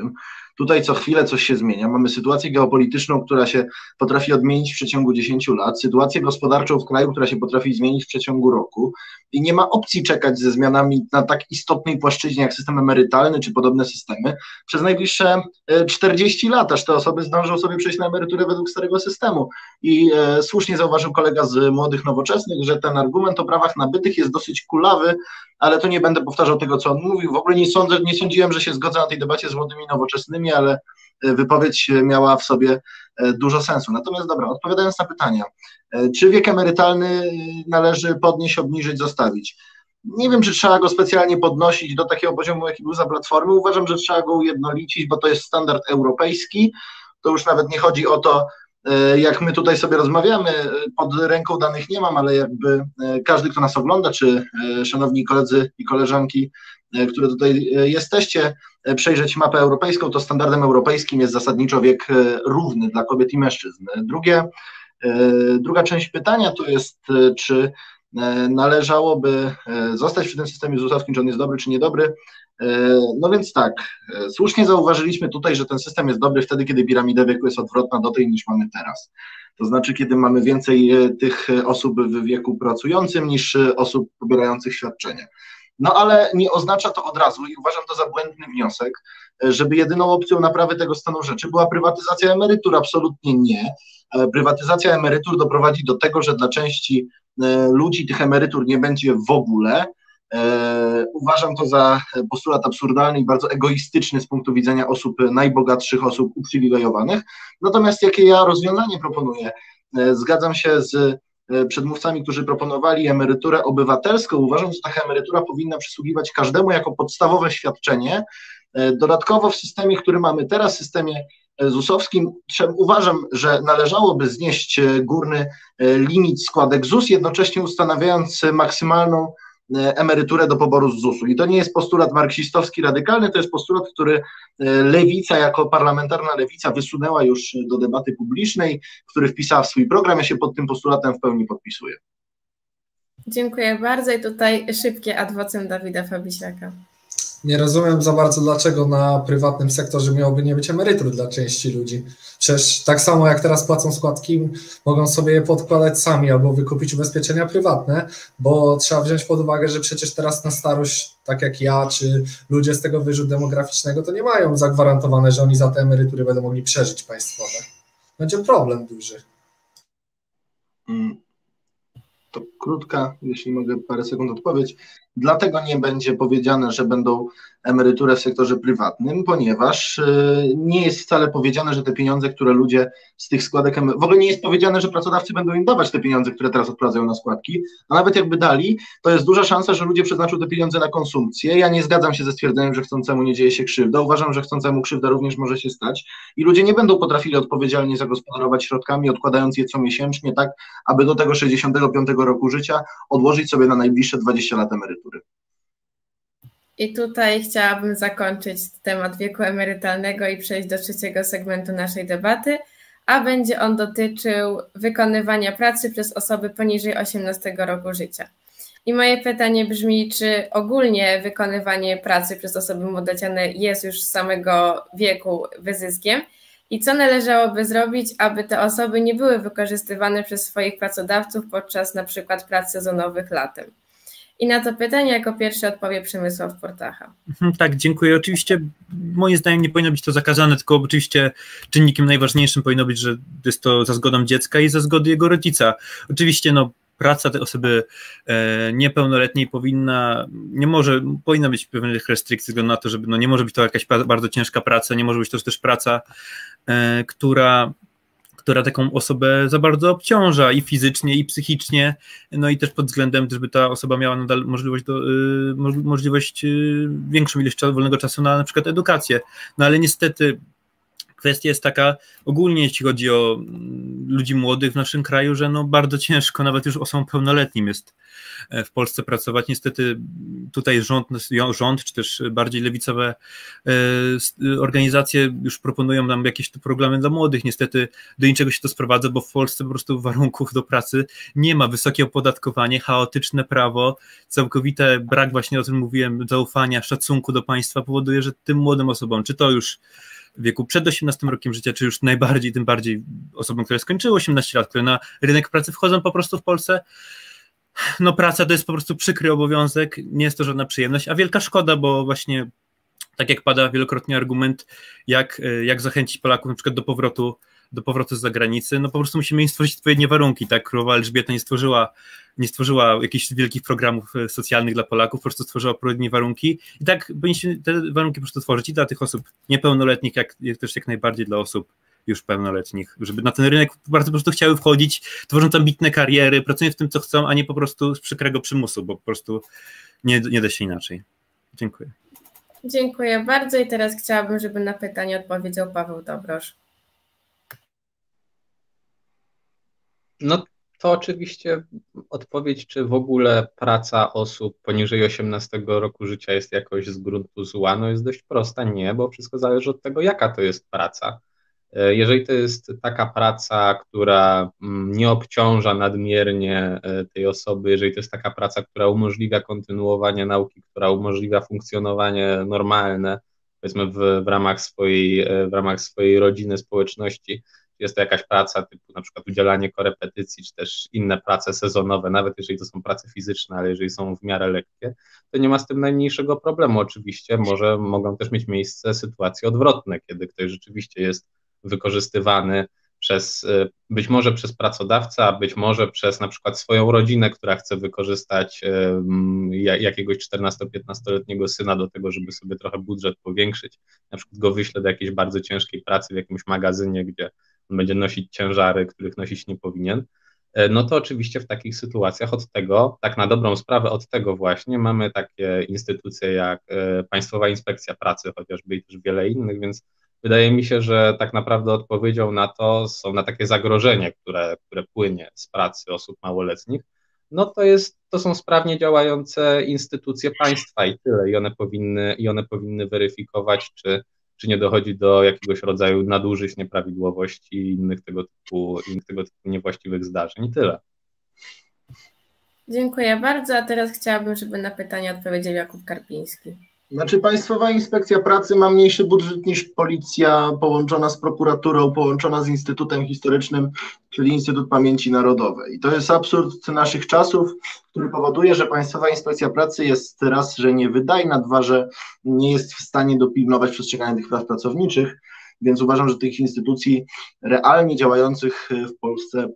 Tutaj co chwilę coś się zmienia. Mamy sytuację geopolityczną, która się potrafi odmienić w przeciągu 10 lat, sytuację gospodarczą w kraju, która się potrafi zmienić w przeciągu roku i nie ma opcji czekać ze zmianami na tak istotnej płaszczyźnie jak system emerytalny czy podobne systemy przez najbliższe 40 e, lat, aż te osoby zdążą sobie przejść na emeryturę według starego systemu. I e, słusznie zauważył kolega z Młodych Nowoczesnych, że ten argument o prawach nabytych jest dosyć kulawy, ale to nie będę powtarzał tego, co on mówił. W ogóle nie, sądzę, nie sądziłem, że się zgodzę na tej debacie z Młodymi Nowoczesnymi, ale e, wypowiedź miała w sobie e, dużo sensu. Natomiast dobra, odpowiadając na pytania, czy wiek emerytalny należy podnieść, obniżyć, zostawić? Nie wiem, czy trzeba go specjalnie podnosić do takiego poziomu, jaki był za Platformy. Uważam, że trzeba go ujednolicić, bo to jest standard europejski. To już nawet nie chodzi o to, E, jak my tutaj sobie rozmawiamy, e, pod ręką danych nie mam, ale jakby e, każdy, kto nas ogląda, czy szanowni koledzy i koleżanki, które tutaj jesteście, przejrzeć mapę europejską, to standardem europejskim jest zasadniczo wiek równy dla kobiet i mężczyzn. Drugie, druga część pytania to jest, czy należałoby zostać przy tym systemie ZUS-owskim, czy on jest dobry, czy niedobry. E, no więc tak, e, słusznie zauważyliśmy tutaj, że ten system jest dobry wtedy, kiedy piramida wieku jest odwrotna do tej niż mamy teraz. To znaczy, kiedy mamy więcej e, tych osób w wieku pracującym niż osób pobierających świadczenia. No ale nie oznacza to od razu i uważam to za błędny wniosek, żeby jedyną opcją naprawy tego stanu rzeczy była prywatyzacja emerytur. Absolutnie nie. Prywatyzacja emerytur doprowadzi do tego, że dla części ludzi tych emerytur nie będzie w ogóle, uważam to za postulat absurdalny i bardzo egoistyczny z punktu widzenia osób najbogatszych, osób uprzywilejowanych. Natomiast jakie ja rozwiązanie proponuję? E, zgadzam się z e, przedmówcami, którzy proponowali emeryturę obywatelską. Uważam, że taka emerytura powinna przysługiwać każdemu jako podstawowe świadczenie. Dodatkowo w systemie, który mamy teraz, systemie ZUS-owskim, uważam, że należałoby znieść górny limit składek ZUS, jednocześnie ustanawiając maksymalną E, emeryturę do poboru z ZUS-u. I to nie jest postulat marksistowski radykalny, to jest postulat, który e, lewica, jako parlamentarna lewica wysunęła już do debaty publicznej, który wpisała w swój program. Ja się pod tym postulatem w pełni podpisuję. Dziękuję bardzo i tutaj szybkie adwocem Dawida Fabisiaka nie rozumiem za bardzo, dlaczego na prywatnym sektorze miałoby nie być emerytur dla części ludzi. Przecież tak samo jak teraz płacą składki, mogą sobie je podkładać sami albo wykupić ubezpieczenia prywatne, bo trzeba wziąć pod uwagę, że przecież teraz na starość, tak jak ja, czy ludzie z tego wyrzut demograficznego, to nie mają zagwarantowane, że oni za te emerytury będą mogli przeżyć państwowe. Będzie problem duży. Mm. To krótka, jeśli mogę parę sekund odpowiedź. Dlatego nie będzie powiedziane, że będą emerytury w sektorze prywatnym, ponieważ e, nie jest wcale powiedziane, że te pieniądze, które ludzie z tych składek, w ogóle nie jest powiedziane, że pracodawcy będą im dawać te pieniądze, które teraz odprowadzają na składki, a nawet jakby dali, to jest duża szansa, że ludzie przeznaczą te pieniądze na konsumpcję. Ja nie zgadzam się ze stwierdzeniem, że chcącemu nie dzieje się krzywda. Uważam, że chcącemu krzywda również może się stać i ludzie nie będą potrafili odpowiedzialnie zagospodarować środkami, odkładając je co miesięcznie, tak, aby do tego 65 roku życia odłożyć sobie na najbliższe 20 lat emerytury. I tutaj chciałabym zakończyć temat wieku emerytalnego i przejść do trzeciego segmentu naszej debaty, a będzie on dotyczył wykonywania pracy przez osoby poniżej 18 roku życia. I moje pytanie brzmi, czy ogólnie wykonywanie pracy przez osoby młodociane jest już z samego wieku wyzyskiem i co należałoby zrobić, aby te osoby nie były wykorzystywane przez swoich pracodawców podczas na przykład prac sezonowych latem? I na to pytanie jako pierwszy odpowie Przemysław Portacha. Mhm, tak, dziękuję. Oczywiście moim zdaniem nie powinno być to zakazane, tylko oczywiście czynnikiem najważniejszym powinno być, że jest to za zgodą dziecka i za zgody jego rodzica. Oczywiście no, praca tej osoby e, niepełnoletniej powinna, nie może, powinna być pewnych restrykcji względu na to, żeby no, nie może być to jakaś bardzo ciężka praca, nie może być to też praca, e, która która taką osobę za bardzo obciąża i fizycznie, i psychicznie, no i też pod względem, żeby ta osoba miała nadal możliwość, do, y, możliwość y, większą ilość wolnego czasu na na przykład edukację. No ale niestety kwestia jest taka ogólnie, jeśli chodzi o mm, ludzi młodych w naszym kraju, że no bardzo ciężko, nawet już osobom pełnoletnim jest e, w Polsce pracować. Niestety tutaj rząd, rząd czy też bardziej lewicowe e, organizacje już proponują nam jakieś tu programy dla młodych. Niestety do niczego się to sprowadza, bo w Polsce po prostu warunków do pracy nie ma. Wysokie opodatkowanie, chaotyczne prawo, całkowity brak właśnie o tym mówiłem, zaufania, szacunku do państwa powoduje, że tym młodym osobom, czy to już wieku przed 18 rokiem życia, czy już najbardziej, tym bardziej osobom, które skończyły 18 lat, które na rynek pracy wchodzą po prostu w Polsce, no praca to jest po prostu przykry obowiązek, nie jest to żadna przyjemność, a wielka szkoda, bo właśnie tak jak pada wielokrotnie argument, jak, jak zachęcić Polaków na przykład do powrotu do powrotu z zagranicy, no po prostu musimy im stworzyć odpowiednie warunki, tak? Królowa Elżbieta nie stworzyła, nie stworzyła jakichś wielkich programów e, socjalnych dla Polaków, po prostu stworzyła odpowiednie warunki i tak powinniśmy te warunki po prostu tworzyć i dla tych osób niepełnoletnich, jak, jak też jak najbardziej dla osób już pełnoletnich, żeby na ten rynek bardzo po prostu chciały wchodzić, tworząc ambitne kariery, pracując w tym, co chcą, a nie po prostu z przykrego przymusu, bo po prostu nie, nie da się inaczej. Dziękuję. Dziękuję bardzo i teraz chciałabym, żeby na pytanie odpowiedział Paweł Dobrosz. No to oczywiście odpowiedź, czy w ogóle praca osób poniżej 18 roku życia jest jakoś z gruntu zła, no jest dość prosta. Nie, bo wszystko zależy od tego, jaka to jest praca. E, jeżeli to jest taka praca, która mm, nie obciąża nadmiernie e, tej osoby, jeżeli to jest taka praca, która umożliwia kontynuowanie nauki, która umożliwia funkcjonowanie normalne, powiedzmy w, w, ramach, swojej, e, w ramach swojej rodziny, społeczności, jest to jakaś praca typu na przykład udzielanie korepetycji, czy też inne prace sezonowe, nawet jeżeli to są prace fizyczne, ale jeżeli są w miarę lekkie, to nie ma z tym najmniejszego problemu. Oczywiście może mogą też mieć miejsce sytuacje odwrotne, kiedy ktoś rzeczywiście jest wykorzystywany przez, y, być może przez pracodawcę, a być może przez na przykład swoją rodzinę, która chce wykorzystać jakiegoś 14-15-letniego syna do tego, żeby sobie trochę budżet powiększyć, na przykład go wyśle do jakiejś bardzo ciężkiej pracy w jakimś magazynie, gdzie będzie nosić ciężary, których nosić nie powinien, e, no to oczywiście w takich sytuacjach od tego, tak na dobrą sprawę, od tego właśnie mamy takie instytucje jak e, Państwowa Inspekcja Pracy, chociażby i też wiele innych, więc wydaje mi się, że tak naprawdę odpowiedzią na to są na takie zagrożenie, które, które płynie z pracy osób małoletnich, no to jest, to są sprawnie działające instytucje państwa i tyle. I one powinny, i one powinny weryfikować, czy czy nie dochodzi do jakiegoś rodzaju nadużyć, nieprawidłowości i innych tego typu, innych tego typu niewłaściwych zdarzeń. I tyle. Dziękuję bardzo, a teraz chciałabym, żeby na pytanie odpowiedział Jakub Karpiński. Znaczy Państwowa Inspekcja Pracy ma mniejszy budżet niż policja połączona z prokuraturą, połączona z Instytutem Historycznym, czyli Instytut Pamięci Narodowej. I to jest absurd naszych czasów, który powoduje, że Państwowa Inspekcja Pracy jest raz, że niewydajna, dwa, że nie jest w stanie dopilnować przestrzegania tych praw pracowniczych, więc uważam, że tych instytucji realnie działających w Polsce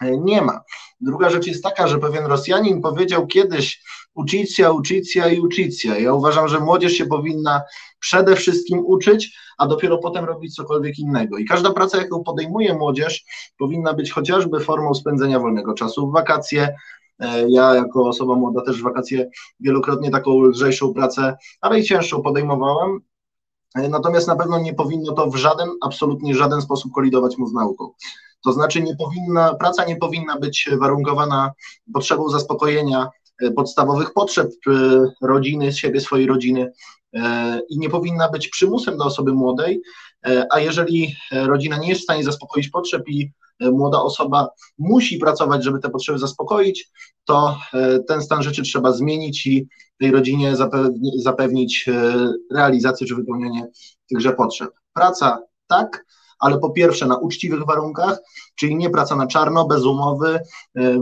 nie ma. Druga rzecz jest taka, że pewien Rosjanin powiedział kiedyś ucicja, ucicja i ucicja. Ja uważam, że młodzież się powinna przede wszystkim uczyć, a dopiero potem robić cokolwiek innego. I każda praca, jaką podejmuje młodzież, powinna być chociażby formą spędzenia wolnego czasu w wakacje. E, ja jako osoba młoda też w wakacje wielokrotnie taką lżejszą pracę, ale i cięższą podejmowałem. E, natomiast na pewno nie powinno to w żaden, absolutnie żaden sposób kolidować mu z nauką. To znaczy nie powinna, praca nie powinna być warunkowana potrzebą zaspokojenia e, podstawowych potrzeb e, rodziny, siebie, swojej rodziny e, i nie powinna być przymusem dla osoby młodej, a jeżeli rodzina nie jest w stanie zaspokoić potrzeb i młoda osoba musi pracować, żeby te potrzeby zaspokoić, to ten stan rzeczy trzeba zmienić i tej rodzinie zapewni, zapewnić realizację czy wypełnienie tychże potrzeb. Praca tak, ale po pierwsze na uczciwych warunkach, czyli nie praca na czarno, bez umowy, e,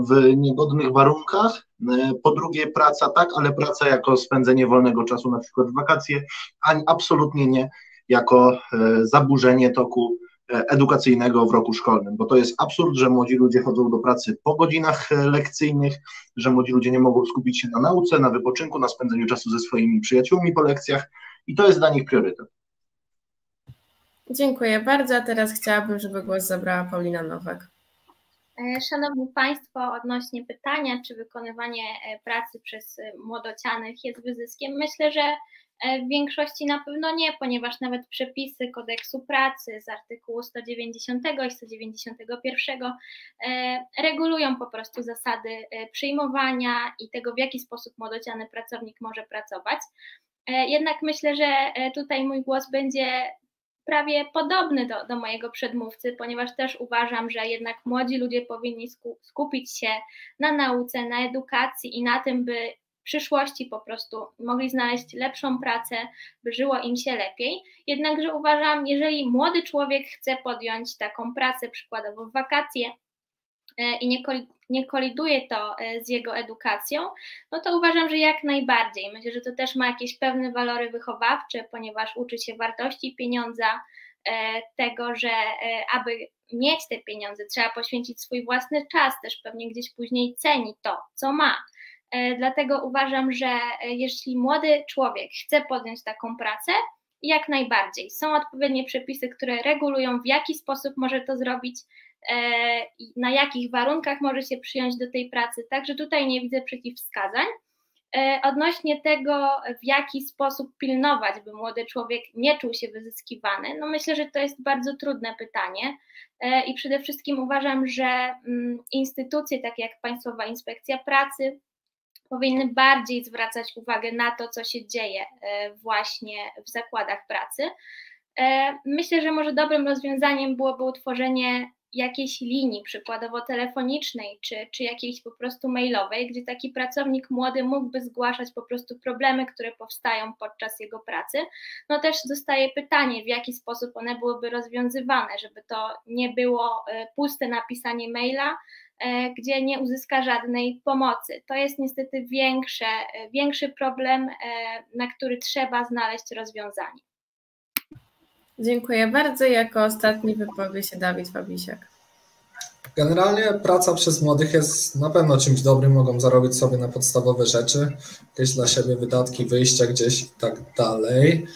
w niegodnych warunkach. E, po drugie praca tak, ale praca jako spędzenie wolnego czasu, na przykład w wakacje, a absolutnie nie jako e, zaburzenie toku edukacyjnego w roku szkolnym, bo to jest absurd, że młodzi ludzie chodzą do pracy po godzinach lekcyjnych, że młodzi ludzie nie mogą skupić się na nauce, na wypoczynku, na spędzeniu czasu ze swoimi przyjaciółmi po lekcjach i to jest dla nich priorytet. Dziękuję bardzo. A teraz chciałabym, żeby głos zabrała Paulina Nowak. E, szanowni Państwo, odnośnie pytania, czy wykonywanie e, pracy przez e, młodocianych jest wyzyskiem, myślę, że w większości na pewno nie, ponieważ nawet przepisy kodeksu pracy z artykułu 190 i 191 regulują po prostu zasady przyjmowania i tego, w jaki sposób młodociany pracownik może pracować. Jednak myślę, że tutaj mój głos będzie prawie podobny do, do mojego przedmówcy, ponieważ też uważam, że jednak młodzi ludzie powinni skupić się na nauce, na edukacji i na tym, by w przyszłości po prostu mogli znaleźć lepszą pracę, by żyło im się lepiej. Jednakże uważam, jeżeli młody człowiek chce podjąć taką pracę, przykładowo w wakacje, i nie, nie koliduje to e, z jego edukacją, no to uważam, że jak najbardziej. Myślę, że to też ma jakieś pewne walory wychowawcze, ponieważ uczy się wartości pieniądza, e, tego, że e, aby mieć te pieniądze, trzeba poświęcić swój własny czas, też pewnie gdzieś później ceni to, co ma. Dlatego uważam, że jeśli młody człowiek chce podjąć taką pracę, jak najbardziej. Są odpowiednie przepisy, które regulują, w jaki sposób może to zrobić, E, na jakich warunkach może się przyjąć do tej pracy. Także tutaj nie widzę przeciwwskazań. E, odnośnie tego, w jaki sposób pilnować, by młody człowiek nie czuł się wyzyskiwany, no myślę, że to jest bardzo trudne pytanie e, i przede wszystkim uważam, że mm, instytucje takie jak Państwowa Inspekcja Pracy powinny bardziej zwracać uwagę na to, co się dzieje właśnie w zakładach pracy. Myślę, że może dobrym rozwiązaniem byłoby utworzenie jakiejś linii, przykładowo telefonicznej, czy, czy jakiejś po prostu mailowej, gdzie taki pracownik młody mógłby zgłaszać po prostu problemy, które powstają podczas jego pracy. No też zostaje pytanie, w jaki sposób one byłyby rozwiązywane, żeby to nie było e, puste napisanie maila, e, gdzie nie uzyska żadnej pomocy. To jest niestety większe, e, większy problem, na który trzeba znaleźć rozwiązanie. Dziękuję bardzo. Jako ostatni wypowie się Dawid Fabisiak. Generalnie praca przez młodych jest na pewno czymś dobrym, mogą zarobić sobie na podstawowe rzeczy, jakieś dla siebie wydatki, wyjścia gdzieś i tak dalej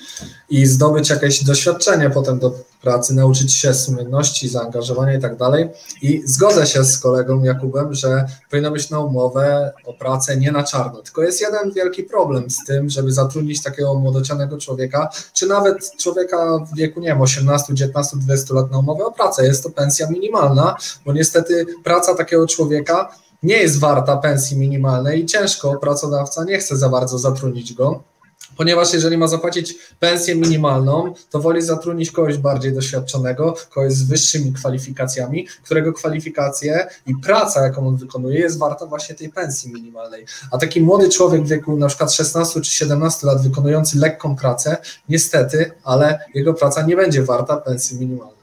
i zdobyć jakieś doświadczenie potem do pracy, nauczyć się sumienności, zaangażowania i tak dalej. I zgodzę się z kolegą Jakubem, że powinno być na umowę o pracę nie na czarno. Tylko jest jeden wielki problem z tym, żeby zatrudnić takiego młodocianego człowieka, czy nawet człowieka w wieku, nie wiem, 18, 19, 20 lat na umowę o pracę. Jest to pensja minimalna, bo niestety praca takiego człowieka nie jest warta pensji minimalnej i ciężko pracodawca nie chce za bardzo zatrudnić go ponieważ jeżeli ma zapłacić pensję minimalną, to woli zatrudnić kogoś bardziej doświadczonego, kogoś z wyższymi kwalifikacjami, którego kwalifikacje i praca, jaką on wykonuje, jest warta właśnie tej pensji minimalnej. A taki młody człowiek w wieku na przykład 16 czy 17 lat wykonujący lekką pracę, niestety, ale jego praca nie będzie warta pensji minimalnej.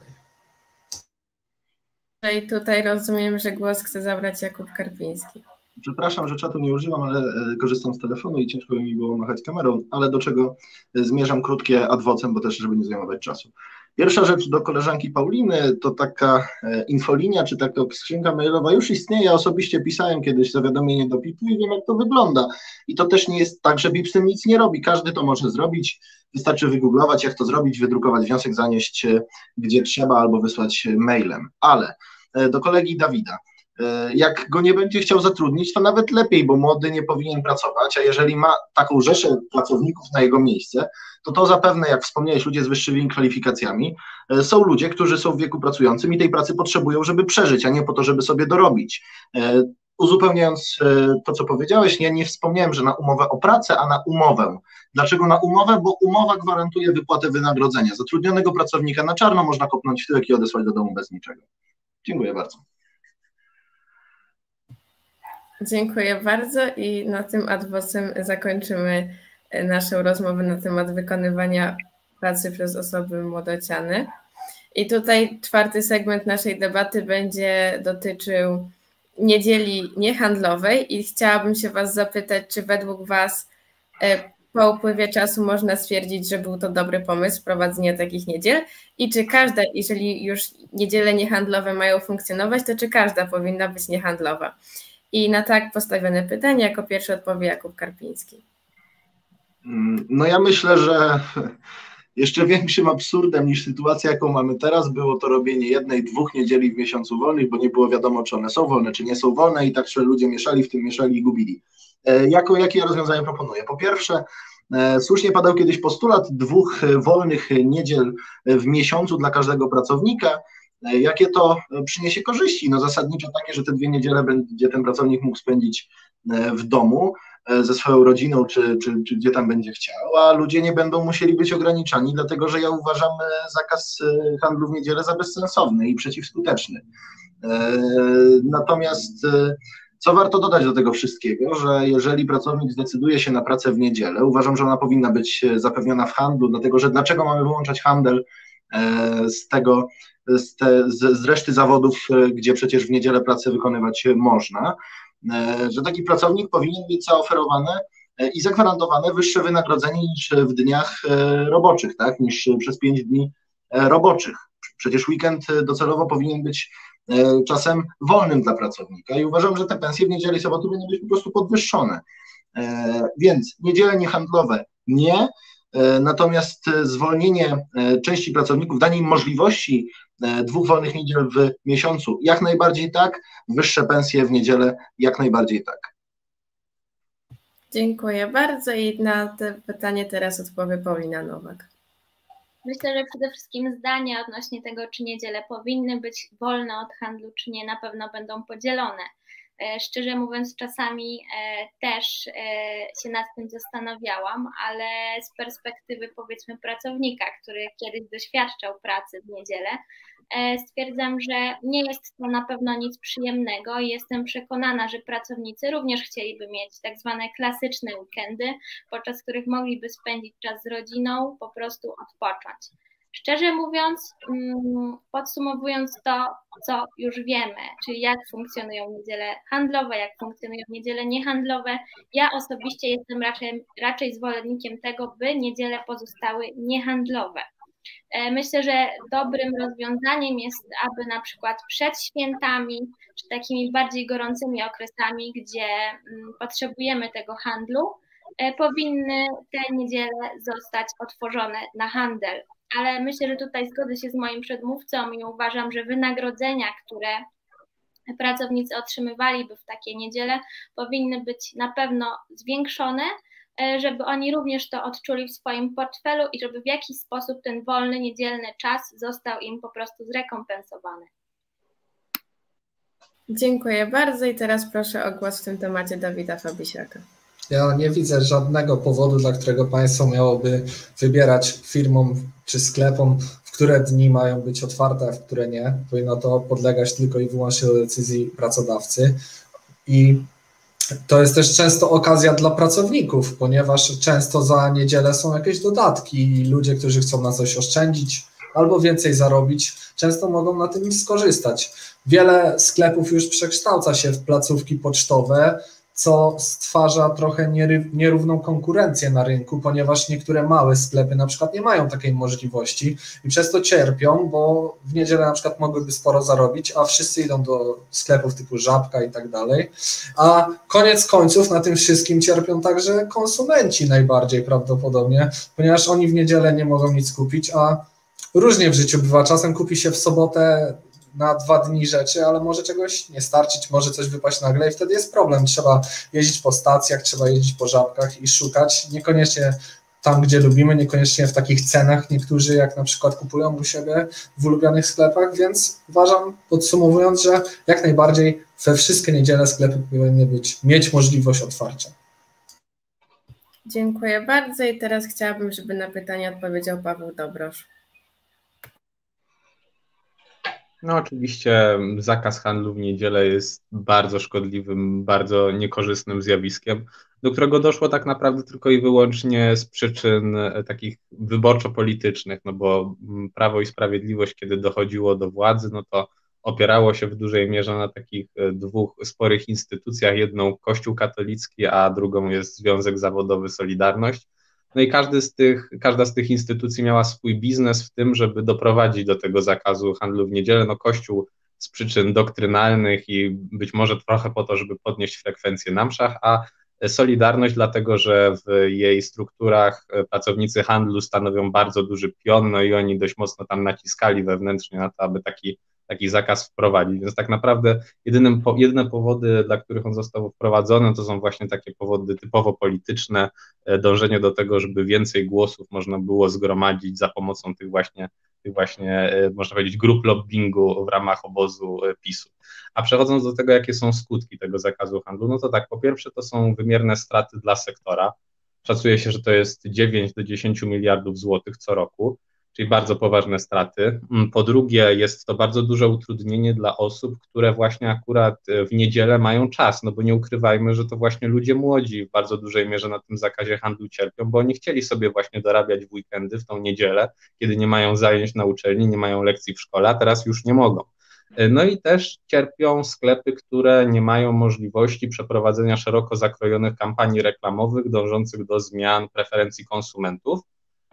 I tutaj rozumiem, że głos chce zabrać Jakub Karpiński. Przepraszam, że czatu nie używam, ale e, korzystam z telefonu i ciężko mi było machać kamerą, ale do czego e, zmierzam krótkie adwocem, bo też, żeby nie zajmować czasu. Pierwsza rzecz do koleżanki Pauliny, to taka e, infolinia, czy taka skrzynka mailowa już istnieje. Ja osobiście pisałem kiedyś zawiadomienie do PIP-u i wiem, jak to wygląda. I to też nie jest tak, że PIP z tym nic nie robi. Każdy to może zrobić. Wystarczy wygooglować, jak to zrobić, wydrukować wniosek, zanieść gdzie trzeba albo wysłać mailem. Ale do kolegi Dawida. E, jak go nie będzie chciał zatrudnić, to nawet lepiej, bo młody nie powinien pracować, a jeżeli ma taką rzeszę pracowników na jego miejsce, to to zapewne, jak wspomniałeś, ludzie z wyższymi kwalifikacjami, e, są ludzie, którzy są w wieku pracującym i tej pracy potrzebują, żeby przeżyć, a nie po to, żeby sobie dorobić. E, uzupełniając to, co powiedziałeś, ja nie wspomniałem, że na umowę o pracę, a na umowę. Dlaczego na umowę? Bo umowa gwarantuje wypłatę wynagrodzenia. Zatrudnionego pracownika na czarno można kopnąć w tyłek i odesłać do domu bez niczego. Dziękuję bardzo. Dziękuję bardzo i na tym adwocem zakończymy naszą rozmowę na temat wykonywania pracy przez osoby młodociane. I tutaj czwarty segment naszej debaty będzie dotyczył niedzieli niehandlowej i chciałabym się Was zapytać, czy według Was e, po upływie czasu można stwierdzić, że był to dobry pomysł prowadzenie takich niedziel i czy każda, jeżeli już niedziele niehandlowe mają funkcjonować, to czy każda powinna być niehandlowa? I na tak postawione pytanie jako pierwszy odpowie Jakub Karpiński. Mm, no ja myślę, że jeszcze większym absurdem niż sytuacja, jaką mamy teraz, było to robienie jednej, dwóch niedzieli w miesiącu wolnych, bo nie było wiadomo, czy one są wolne, czy nie są wolne i tak że ludzie mieszali, w tym mieszali i gubili. E, jako, jakie ja rozwiązanie proponuję? Po pierwsze, e, słusznie padał kiedyś postulat dwóch wolnych niedziel w miesiącu dla każdego pracownika. E, jakie to przyniesie korzyści? No zasadniczo takie, że te dwie niedziele będzie ten pracownik mógł spędzić w domu, E, ze swoją rodziną, czy, czy, czy gdzie tam będzie chciał, a ludzie nie będą musieli być ograniczani, dlatego że ja uważam e, zakaz e, handlu w niedzielę za bezsensowny i przeciwskuteczny. Natomiast co warto dodać do tego wszystkiego, że jeżeli pracownik zdecyduje się na pracę w niedzielę, uważam, że ona powinna być zapewniona w handlu, dlatego że dlaczego mamy wyłączać handel z tego, z, te, z, z reszty zawodów, gdzie przecież w niedzielę pracę wykonywać można. E, że taki pracownik powinien mieć zaoferowane e, i zagwarantowane wyższe wynagrodzenie niż w dniach e, roboczych, tak, niż przez pięć dni roboczych. Przecież weekend docelowo powinien być czasem wolnym dla pracownika i uważam, że te pensje w niedzielę i soboty powinny być po prostu podwyższone. Więc niedziele niehandlowe nie, natomiast zwolnienie części pracowników, danie im możliwości E, dwóch wolnych niedziel w miesiącu, jak najbardziej tak, wyższe pensje w niedzielę, jak najbardziej tak. Dziękuję bardzo i na to pytanie teraz odpowie Paulina Nowak. Myślę, że przede wszystkim zdania odnośnie tego, czy niedziele powinny być wolne od handlu, czy nie, na pewno będą podzielone. E, szczerze mówiąc, czasami e, też się nad tym zastanawiałam, ale z perspektywy powiedzmy pracownika, który kiedyś doświadczał pracy w niedzielę, E, stwierdzam, że nie jest to na pewno nic przyjemnego i jestem przekonana, że pracownicy również chcieliby mieć tak zwane klasyczne weekendy, podczas których mogliby spędzić czas z rodziną, po prostu odpocząć. Szczerze mówiąc, mm, podsumowując to, co już wiemy, czyli jak funkcjonują niedziele handlowe, jak funkcjonują niedziele niehandlowe, ja osobiście jestem raczej, raczej zwolennikiem tego, by niedziele pozostały niehandlowe. E, myślę, że dobrym rozwiązaniem jest, aby na przykład przed świętami, czy takimi bardziej gorącymi okresami, gdzie mm, potrzebujemy tego handlu, e, powinny te niedziele zostać otworzone na handel. Ale myślę, że tutaj zgodzę się z moim przedmówcą i uważam, że wynagrodzenia, które pracownicy otrzymywaliby w takie niedziele, powinny być na pewno zwiększone, E, żeby oni również to odczuli w swoim portfelu i żeby w jakiś sposób ten wolny, niedzielny czas został im po prostu zrekompensowany. Dziękuję bardzo i teraz proszę o głos w tym temacie Dawida Fabisiaka. Ja nie widzę żadnego powodu, dla którego państwo miałoby wybierać firmom czy sklepom, w które dni mają być otwarte, a w które nie. Powinno to podlegać tylko i wyłącznie decyzji pracodawcy. I to jest też często okazja dla pracowników, ponieważ często za niedzielę są jakieś dodatki i ludzie, którzy chcą na coś oszczędzić albo więcej zarobić, często mogą na tym skorzystać. Wiele sklepów już przekształca się w placówki pocztowe, co stwarza trochę nierówną konkurencję na rynku, ponieważ niektóre małe sklepy na przykład nie mają takiej możliwości i przez to cierpią, bo w niedzielę na przykład mogłyby sporo zarobić, a wszyscy idą do sklepów typu Żabka i tak dalej. A koniec końców na tym wszystkim cierpią także konsumenci najbardziej prawdopodobnie, ponieważ oni w niedzielę nie mogą nic kupić, a różnie w życiu bywa. Czasem kupi się w sobotę na dwa dni rzeczy, ale może czegoś nie starczyć, może coś wypaść nagle i wtedy jest problem. Trzeba jeździć po stacjach, trzeba jeździć po żabkach i szukać. Niekoniecznie tam, gdzie lubimy, niekoniecznie w takich cenach. Niektórzy, jak na przykład, kupują u siebie w ulubionych sklepach, więc uważam, podsumowując, że jak najbardziej we wszystkie niedziele sklepy powinny być, mieć możliwość otwarcia. Dziękuję bardzo i teraz chciałabym, żeby na pytanie odpowiedział Paweł Dobrosz. No oczywiście zakaz handlu w niedzielę jest bardzo szkodliwym, bardzo niekorzystnym zjawiskiem, do którego doszło tak naprawdę tylko i wyłącznie z przyczyn e, takich wyborczo-politycznych, no bo mm, Prawo i Sprawiedliwość, kiedy dochodziło do władzy, no to opierało się w dużej mierze na takich e, dwóch sporych instytucjach, jedną Kościół katolicki, a drugą jest Związek Zawodowy Solidarność. No i każdy z tych, każda z tych instytucji miała swój biznes w tym, żeby doprowadzić do tego zakazu handlu w niedzielę. No Kościół z przyczyn doktrynalnych i być może trochę po to, żeby podnieść frekwencję na mszach, a Solidarność, dlatego że w jej strukturach pracownicy handlu stanowią bardzo duży pion, no i oni dość mocno tam naciskali wewnętrznie na to, aby taki taki zakaz wprowadzić. Więc tak naprawdę jedynym, jedyne powody, dla których on został wprowadzony, to są właśnie takie powody typowo polityczne, e, dążenie do tego, żeby więcej głosów można było zgromadzić za pomocą tych właśnie, właśnie e, można powiedzieć, grup lobbingu w ramach obozu e, PiSu. A przechodząc do tego, jakie są skutki tego zakazu handlu, no to tak, po pierwsze to są wymierne straty dla sektora. Szacuje się, że to jest 9 do 10 miliardów złotych co roku czyli bardzo poważne straty. Mm, po drugie, jest to bardzo duże utrudnienie dla osób, które właśnie akurat e, w niedzielę mają czas, no bo nie ukrywajmy, że to właśnie ludzie młodzi w bardzo dużej mierze na tym zakazie handlu cierpią, bo oni chcieli sobie właśnie dorabiać w weekendy, w tą niedzielę, kiedy nie mają zajęć na uczelni, nie mają lekcji w szkole, a teraz już nie mogą. E, no i też cierpią sklepy, które nie mają możliwości przeprowadzenia szeroko zakrojonych kampanii reklamowych dążących do zmian preferencji konsumentów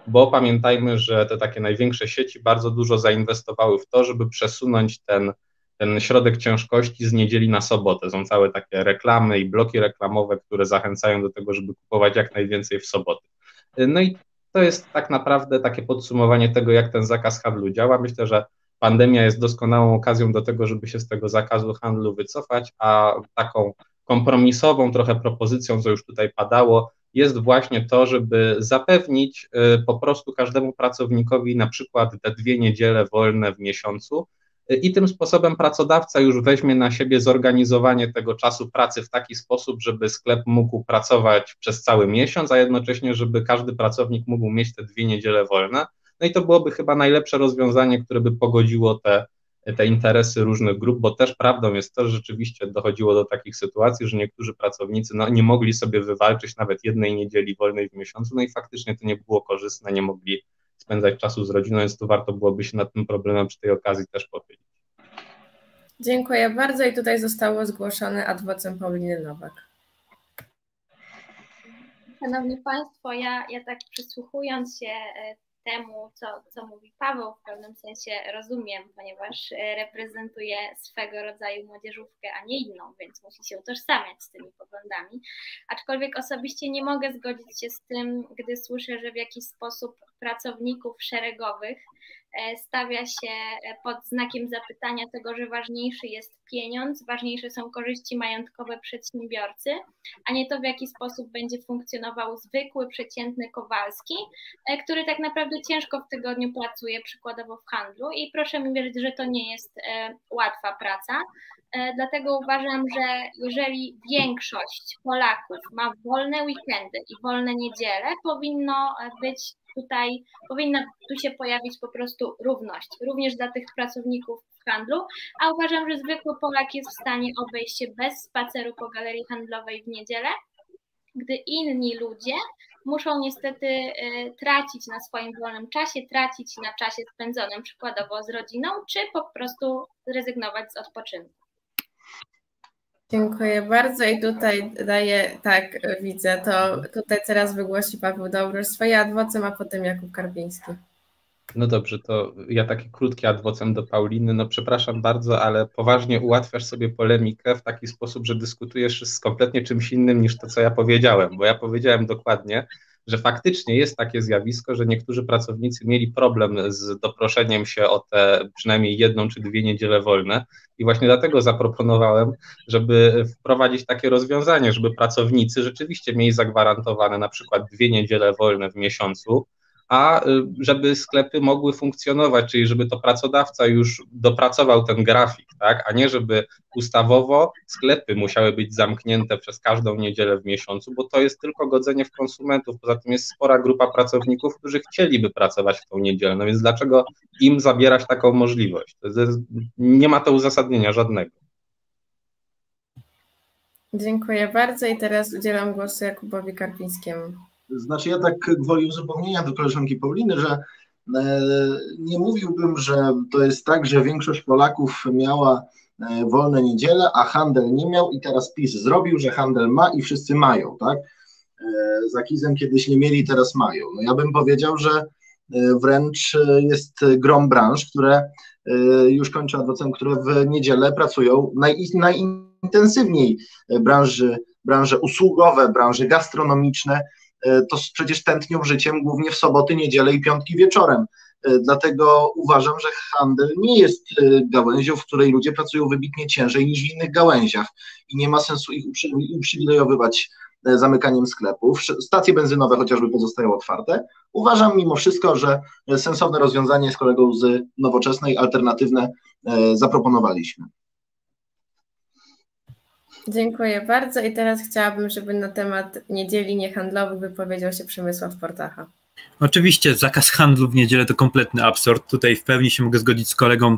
bo pamiętajmy, że te takie największe sieci bardzo dużo zainwestowały w to, żeby przesunąć ten, ten środek ciężkości z niedzieli na sobotę. Są całe takie reklamy i bloki reklamowe, które zachęcają do tego, żeby kupować jak najwięcej w soboty. No i to jest tak naprawdę takie podsumowanie tego, jak ten zakaz handlu działa. Myślę, że pandemia jest doskonałą okazją do tego, żeby się z tego zakazu handlu wycofać, a taką kompromisową trochę propozycją, co już tutaj padało, jest właśnie to, żeby zapewnić y, po prostu każdemu pracownikowi na przykład te dwie niedziele wolne w miesiącu. Y, I tym sposobem pracodawca już weźmie na siebie zorganizowanie tego czasu pracy w taki sposób, żeby sklep mógł pracować przez cały miesiąc, a jednocześnie, żeby każdy pracownik mógł mieć te dwie niedziele wolne. No i to byłoby chyba najlepsze rozwiązanie, które by pogodziło te te interesy różnych grup, bo też prawdą jest to, że rzeczywiście dochodziło do takich sytuacji, że niektórzy pracownicy no, nie mogli sobie wywalczyć nawet jednej niedzieli wolnej w miesiącu, no i faktycznie to nie było korzystne, nie mogli spędzać czasu z rodziną, więc tu warto byłoby się nad tym problemem przy tej okazji też powiedzieć. Dziękuję bardzo i tutaj zostało zgłoszone adwocem Pauliny Nowak. Szanowni Państwo, ja, ja tak przysłuchując się e, temu, co, co mówi Paweł, w pewnym sensie rozumiem, ponieważ e, reprezentuje swego rodzaju młodzieżówkę, a nie inną, więc musi się utożsamiać z tymi poglądami. Aczkolwiek osobiście nie mogę zgodzić się z tym, gdy słyszę, że w jakiś sposób pracowników szeregowych stawia się e, pod znakiem zapytania tego, że ważniejszy jest pieniądz, ważniejsze są korzyści majątkowe przedsiębiorcy, a nie to, w jaki sposób będzie funkcjonował zwykły, przeciętny Kowalski, e, który tak naprawdę ciężko w tygodniu pracuje, przykładowo w handlu i proszę mi wierzyć, że to nie jest łatwa praca. Dlatego uważam, że jeżeli większość Polaków ma wolne weekendy i wolne niedziele, powinno być tutaj powinna tu się pojawić po prostu równość, również dla tych pracowników w handlu, a uważam, że zwykły Polak jest w stanie obejść się bez spaceru po galerii handlowej w niedzielę, gdy inni ludzie muszą niestety e, tracić na swoim wolnym czasie, tracić na czasie spędzonym przykładowo z rodziną, czy po prostu zrezygnować z odpoczynku. Dziękuję bardzo i tutaj daję, tak widzę, to tutaj teraz wygłosi Paweł Dobrosz swoje adwocem, a potem Jakub Karbiński. No dobrze, to ja taki krótki adwocem do Pauliny. No przepraszam bardzo, ale poważnie ułatwiasz sobie polemikę w taki sposób, że dyskutujesz z kompletnie czymś innym niż to, co ja powiedziałem, bo ja powiedziałem dokładnie, że faktycznie jest takie zjawisko, że niektórzy pracownicy mieli problem z doproszeniem się o te przynajmniej jedną czy dwie niedziele wolne. I właśnie dlatego zaproponowałem, żeby wprowadzić takie rozwiązanie, żeby pracownicy rzeczywiście mieli zagwarantowane na przykład dwie niedziele wolne w miesiącu, a y, żeby sklepy mogły funkcjonować, czyli żeby to pracodawca już dopracował ten grafik, tak, a nie żeby ustawowo sklepy musiały być zamknięte przez każdą niedzielę w miesiącu, bo to jest tylko godzenie w konsumentów. Poza tym jest spora grupa pracowników, którzy chcieliby pracować w tą niedzielę. No więc dlaczego im zabierać taką możliwość? Jest, nie ma to uzasadnienia żadnego. Dziękuję bardzo i teraz udzielam głosu Jakubowi Karpińskiemu. Znaczy ja tak gwoli uzupełnienia do koleżanki Pauliny, że e, nie mówiłbym, że to jest tak, że większość Polaków miała e, wolne niedziele, a handel nie miał i teraz PiS zrobił, że handel ma i wszyscy mają, tak? E, za Kizem kiedyś nie mieli, teraz mają. No ja bym powiedział, że wręcz jest grom branż, które już kończę adwocem, które w niedzielę pracują naj, najintensywniej branży, branże usługowe, branże gastronomiczne, to przecież tętnią życiem głównie w soboty, niedzielę i piątki wieczorem. E, dlatego uważam, że handel nie jest e, gałęzią, w której ludzie pracują wybitnie ciężej niż w innych gałęziach i nie ma sensu ich uprzywilejowywać zamykaniem sklepów. Stacje benzynowe chociażby pozostają otwarte. Uważam mimo wszystko, że sensowne rozwiązanie z kolegą z nowoczesnej, alternatywne zaproponowaliśmy. Dziękuję bardzo i teraz chciałabym, żeby na temat niedzieli niehandlowych wypowiedział się Przemysław Portacha. Oczywiście zakaz handlu w niedzielę to kompletny absurd. Tutaj w pełni się mogę zgodzić z kolegą,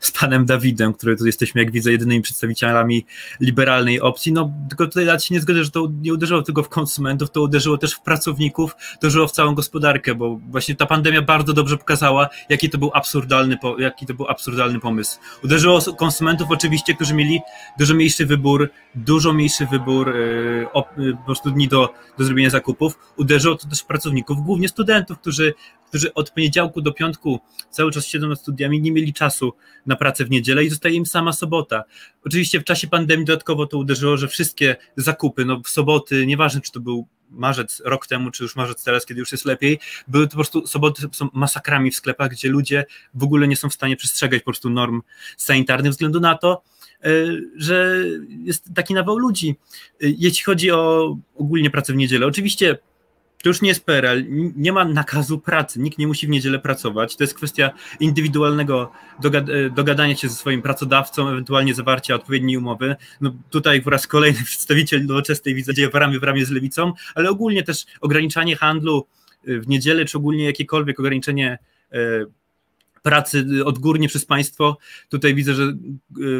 z panem Dawidem, który tu jesteśmy, jak widzę, jedynymi przedstawicielami liberalnej opcji. No tylko tutaj się nie zgodzę, że to nie uderzyło tylko w konsumentów, to uderzyło też w pracowników, to uderzyło w całą gospodarkę, bo właśnie ta pandemia bardzo dobrze pokazała, jaki to był absurdalny, jaki to był absurdalny pomysł. Uderzyło konsumentów oczywiście, którzy mieli dużo mniejszy wybór, dużo mniejszy wybór yy, po prostu dni do, do zrobienia zakupów. Uderzyło to też w pracowników, głównie studentów, którzy, którzy od poniedziałku do piątku cały czas siedzą nad studiami, nie mieli czasu na pracę w niedzielę i zostaje im sama sobota. Oczywiście w czasie pandemii dodatkowo to uderzyło, że wszystkie zakupy, no w soboty, nieważne czy to był marzec rok temu, czy już marzec teraz, kiedy już jest lepiej, były to po prostu soboty są masakrami w sklepach, gdzie ludzie w ogóle nie są w stanie przestrzegać po prostu norm sanitarnych względu na to, e, że jest taki nawał ludzi. E, jeśli chodzi o ogólnie pracę w niedzielę, oczywiście to już nie jest PRL, nie ma nakazu pracy, nikt nie musi w niedzielę pracować. To jest kwestia indywidualnego dogadania się ze swoim pracodawcą, ewentualnie zawarcia odpowiedniej umowy. No tutaj po raz kolejny przedstawiciel nowoczesnej widzę w ramię w ramię z lewicą, ale ogólnie też ograniczanie handlu w niedzielę, czy ogólnie jakiekolwiek ograniczenie e, pracy odgórnie przez państwo. Tutaj widzę, że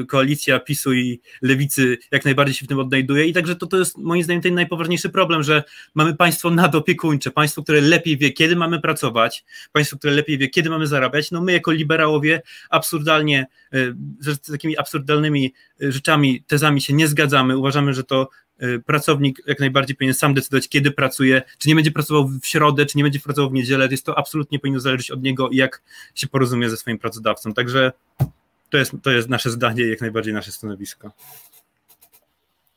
y, koalicja PiSu i lewicy jak najbardziej się w tym odnajduje i także to, to jest moim zdaniem ten najpoważniejszy problem, że mamy państwo nadopiekuńcze, państwo, które lepiej wie, kiedy mamy pracować, państwo, które lepiej wie, kiedy mamy zarabiać. No my jako liberałowie absurdalnie, y, z takimi absurdalnymi y, rzeczami, tezami się nie zgadzamy. Uważamy, że to pracownik jak najbardziej powinien sam decydować, kiedy pracuje, czy nie będzie pracował w środę, czy nie będzie pracował w niedzielę. Jest to absolutnie powinno zależeć od niego i jak się porozumie ze swoim pracodawcą. Także to jest, to jest nasze zdanie i jak najbardziej nasze stanowisko.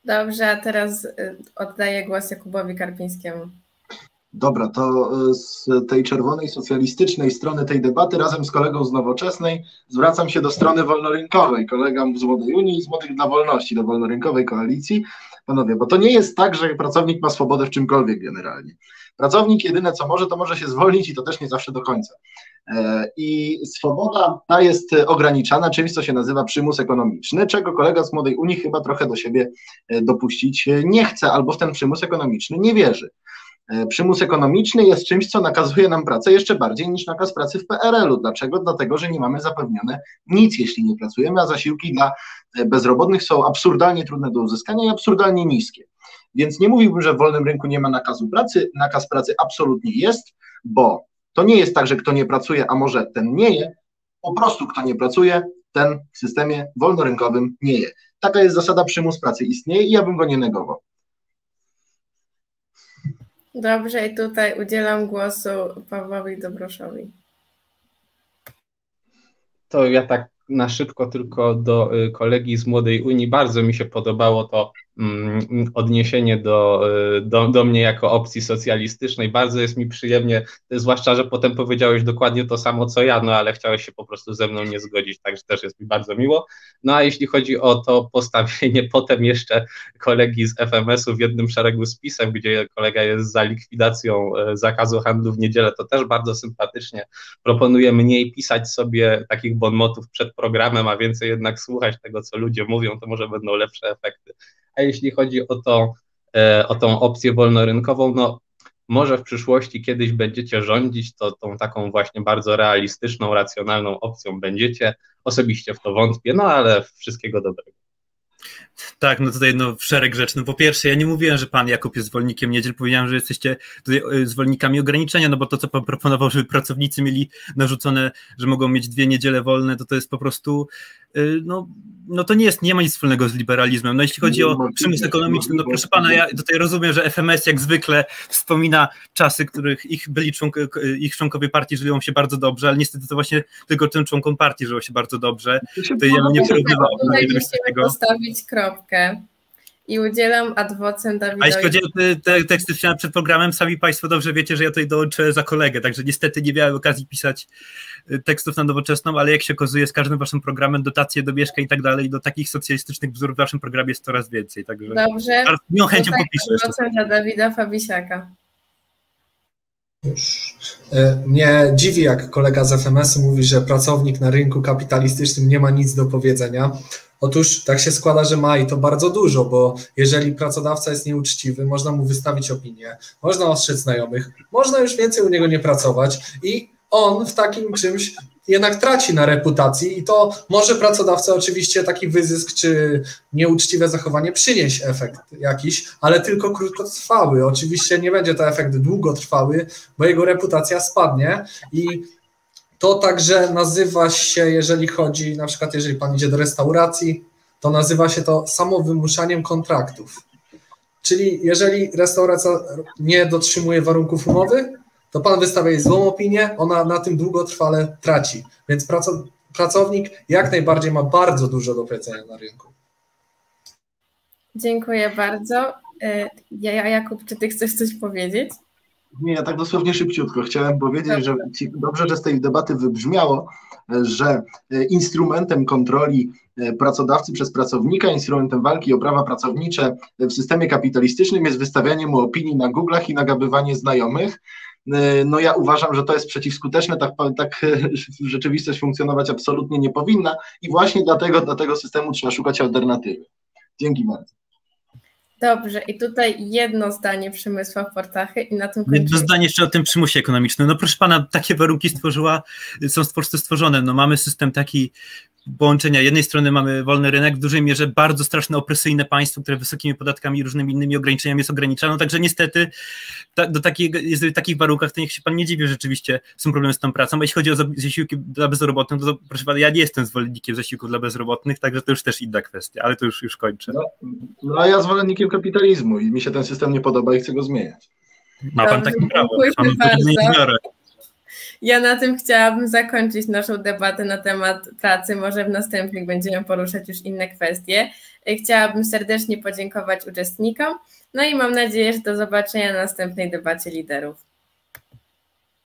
Dobrze, a teraz y, oddaję głos Jakubowi Karpińskiemu. Dobra, to y, z tej czerwonej socjalistycznej strony tej debaty razem z kolegą z Nowoczesnej zwracam się do strony wolnorynkowej, kolegam z Młodej Unii i z Młodych dla Wolności, do wolnorynkowej koalicji. Panowie, bo to nie jest tak, że pracownik ma swobodę w czymkolwiek generalnie. Pracownik jedyne co może, to może się zwolnić i to też nie zawsze do końca. E, I swoboda ta jest ograniczana czymś, co się nazywa przymus ekonomiczny, czego kolega z Młodej Unii chyba trochę do siebie e, dopuścić nie chce albo w ten przymus ekonomiczny nie wierzy. E, przymus ekonomiczny jest czymś, co nakazuje nam pracę jeszcze bardziej niż nakaz pracy w PRL-u. Dlaczego? Dlatego, że nie mamy zapewnione nic, jeśli nie pracujemy, a zasiłki dla e, bezrobotnych są absurdalnie trudne do uzyskania i absurdalnie niskie. Więc nie mówiłbym, że w wolnym rynku nie ma nakazu pracy. Nakaz pracy absolutnie jest, bo to nie jest tak, że kto nie pracuje, a może ten nie je. Po prostu kto nie pracuje, ten w systemie wolnorynkowym nie je. Taka jest zasada przymus pracy istnieje i ja bym go nie negował. Dobrze, i tutaj udzielam głosu Pawłowi Dobroszowi. To ja tak na szybko tylko do y, kolegi z Młodej Unii. Bardzo mi się podobało to odniesienie do, do, do mnie jako opcji socjalistycznej. Bardzo jest mi przyjemnie, zwłaszcza, że potem powiedziałeś dokładnie to samo co ja, no ale chciałeś się po prostu ze mną nie zgodzić, także też jest mi bardzo miło. No a jeśli chodzi o to postawienie potem jeszcze kolegi z FMS-u w jednym szeregu z pisem, gdzie kolega jest za likwidacją e, zakazu handlu w niedzielę, to też bardzo sympatycznie proponuje mniej pisać sobie takich bonmotów przed programem, a więcej jednak słuchać tego, co ludzie mówią, to może będą lepsze efekty. A jeśli chodzi o, to, e, o tą opcję wolnorynkową, no może w przyszłości kiedyś będziecie rządzić, to tą taką właśnie bardzo realistyczną, racjonalną opcją będziecie. Osobiście w to wątpię, no ale wszystkiego dobrego. Tak, no tutaj no, szereg rzeczy. No po pierwsze, ja nie mówiłem, że pan Jakub jest zwolennikiem niedziel, powiedziałem, że jesteście tutaj e, zwolennikami ograniczenia, no bo to, co pan proponował, żeby pracownicy mieli narzucone, że mogą mieć dwie niedziele wolne, to to jest po prostu, no, no to nie jest, nie ma nic wspólnego z liberalizmem. No jeśli chodzi o przymus ekonomiczny, no proszę pana, ja tutaj rozumiem, że FMS jak zwykle wspomina czasy, których ich byli członk, ich członkowie partii żyją się bardzo dobrze, ale niestety to właśnie tylko tym członkom partii żyło się bardzo dobrze. To ja nie porównywał tego. postawić kropkę i udzielam adwocem Dawidowi. A jeśli chodzi o te, te teksty przed programem, sami Państwo dobrze wiecie, że ja tutaj dołączę za kolegę, także niestety nie miałem okazji pisać y, tekstów na nowoczesną, ale jak się okazuje z każdym Waszym programem, dotacje do mieszkań i tak dalej, do takich socjalistycznych wzór w Waszym programie jest coraz więcej, także Dobrze. z miłą chęcią popiszę. Adwocem dla Dawida Fabisiaka. Już. E, mnie dziwi, jak kolega z FMS-u mówi, że pracownik na rynku kapitalistycznym nie ma nic do powiedzenia. Otóż tak się składa, że ma i to bardzo dużo, bo jeżeli pracodawca jest nieuczciwy, można mu wystawić opinię, można ostrzec znajomych, można już więcej u niego nie pracować i on w takim czymś jednak traci na reputacji i to może pracodawca oczywiście taki wyzysk czy nieuczciwe zachowanie przynieść efekt jakiś, ale tylko krótkotrwały. Oczywiście nie będzie to efekt długotrwały, bo jego reputacja spadnie i to także nazywa się, jeżeli chodzi, na przykład jeżeli pan idzie do restauracji, to nazywa się to samowymuszaniem kontraktów. Czyli jeżeli restauracja nie dotrzymuje warunków umowy, to pan wystawia jej złą opinię, ona na tym długotrwale traci. Więc pracownik jak najbardziej ma bardzo dużo do powiedzenia na rynku. Dziękuję bardzo. E, ja, Jakub, czy ty chcesz coś powiedzieć? Nie, ja tak dosłownie szybciutko. Chciałem powiedzieć, że dobrze, że z tej debaty wybrzmiało, że e, instrumentem kontroli e, pracodawcy przez pracownika, instrumentem walki o prawa pracownicze w systemie kapitalistycznym jest wystawianie mu opinii na Google'ach i nagabywanie znajomych. E, no ja uważam, że to jest przeciwskuteczne, tak, tak rzeczywistość funkcjonować absolutnie nie powinna i właśnie dlatego dla tego systemu trzeba szukać alternatywy. Dzięki bardzo. Dobrze, i tutaj jedno zdanie Przemysław Portachy i na tym kończymy. Jedno zdanie jeszcze o tym przymusie ekonomicznym. No proszę pana, takie warunki stworzyła, są w Polsce stworzone. No mamy system taki połączenia. Jednej strony mamy wolny rynek, w dużej mierze bardzo straszne, opresyjne państwo, które wysokimi podatkami i różnymi innymi ograniczeniami jest ograniczane. No, także niestety ta, do takiej, jest w takich warunkach, to niech się pan nie dziwi, że rzeczywiście są problemy z tą pracą. A jeśli chodzi o zasiłki dla bezrobotnych, to proszę pana, ja nie jestem zwolennikiem zasiłków dla bezrobotnych, także to już też inna kwestia, ale to już, już kończę. No, no a ja zwolennikiem kapitalizmu i mi się ten system nie podoba i chcę go zmieniać. Ma pan takie prawo. Ja na tym chciałabym zakończyć naszą debatę na temat pracy. Może w następnych będziemy poruszać już inne kwestie. Chciałabym serdecznie podziękować uczestnikom. No i mam nadzieję, że do zobaczenia na następnej debacie liderów.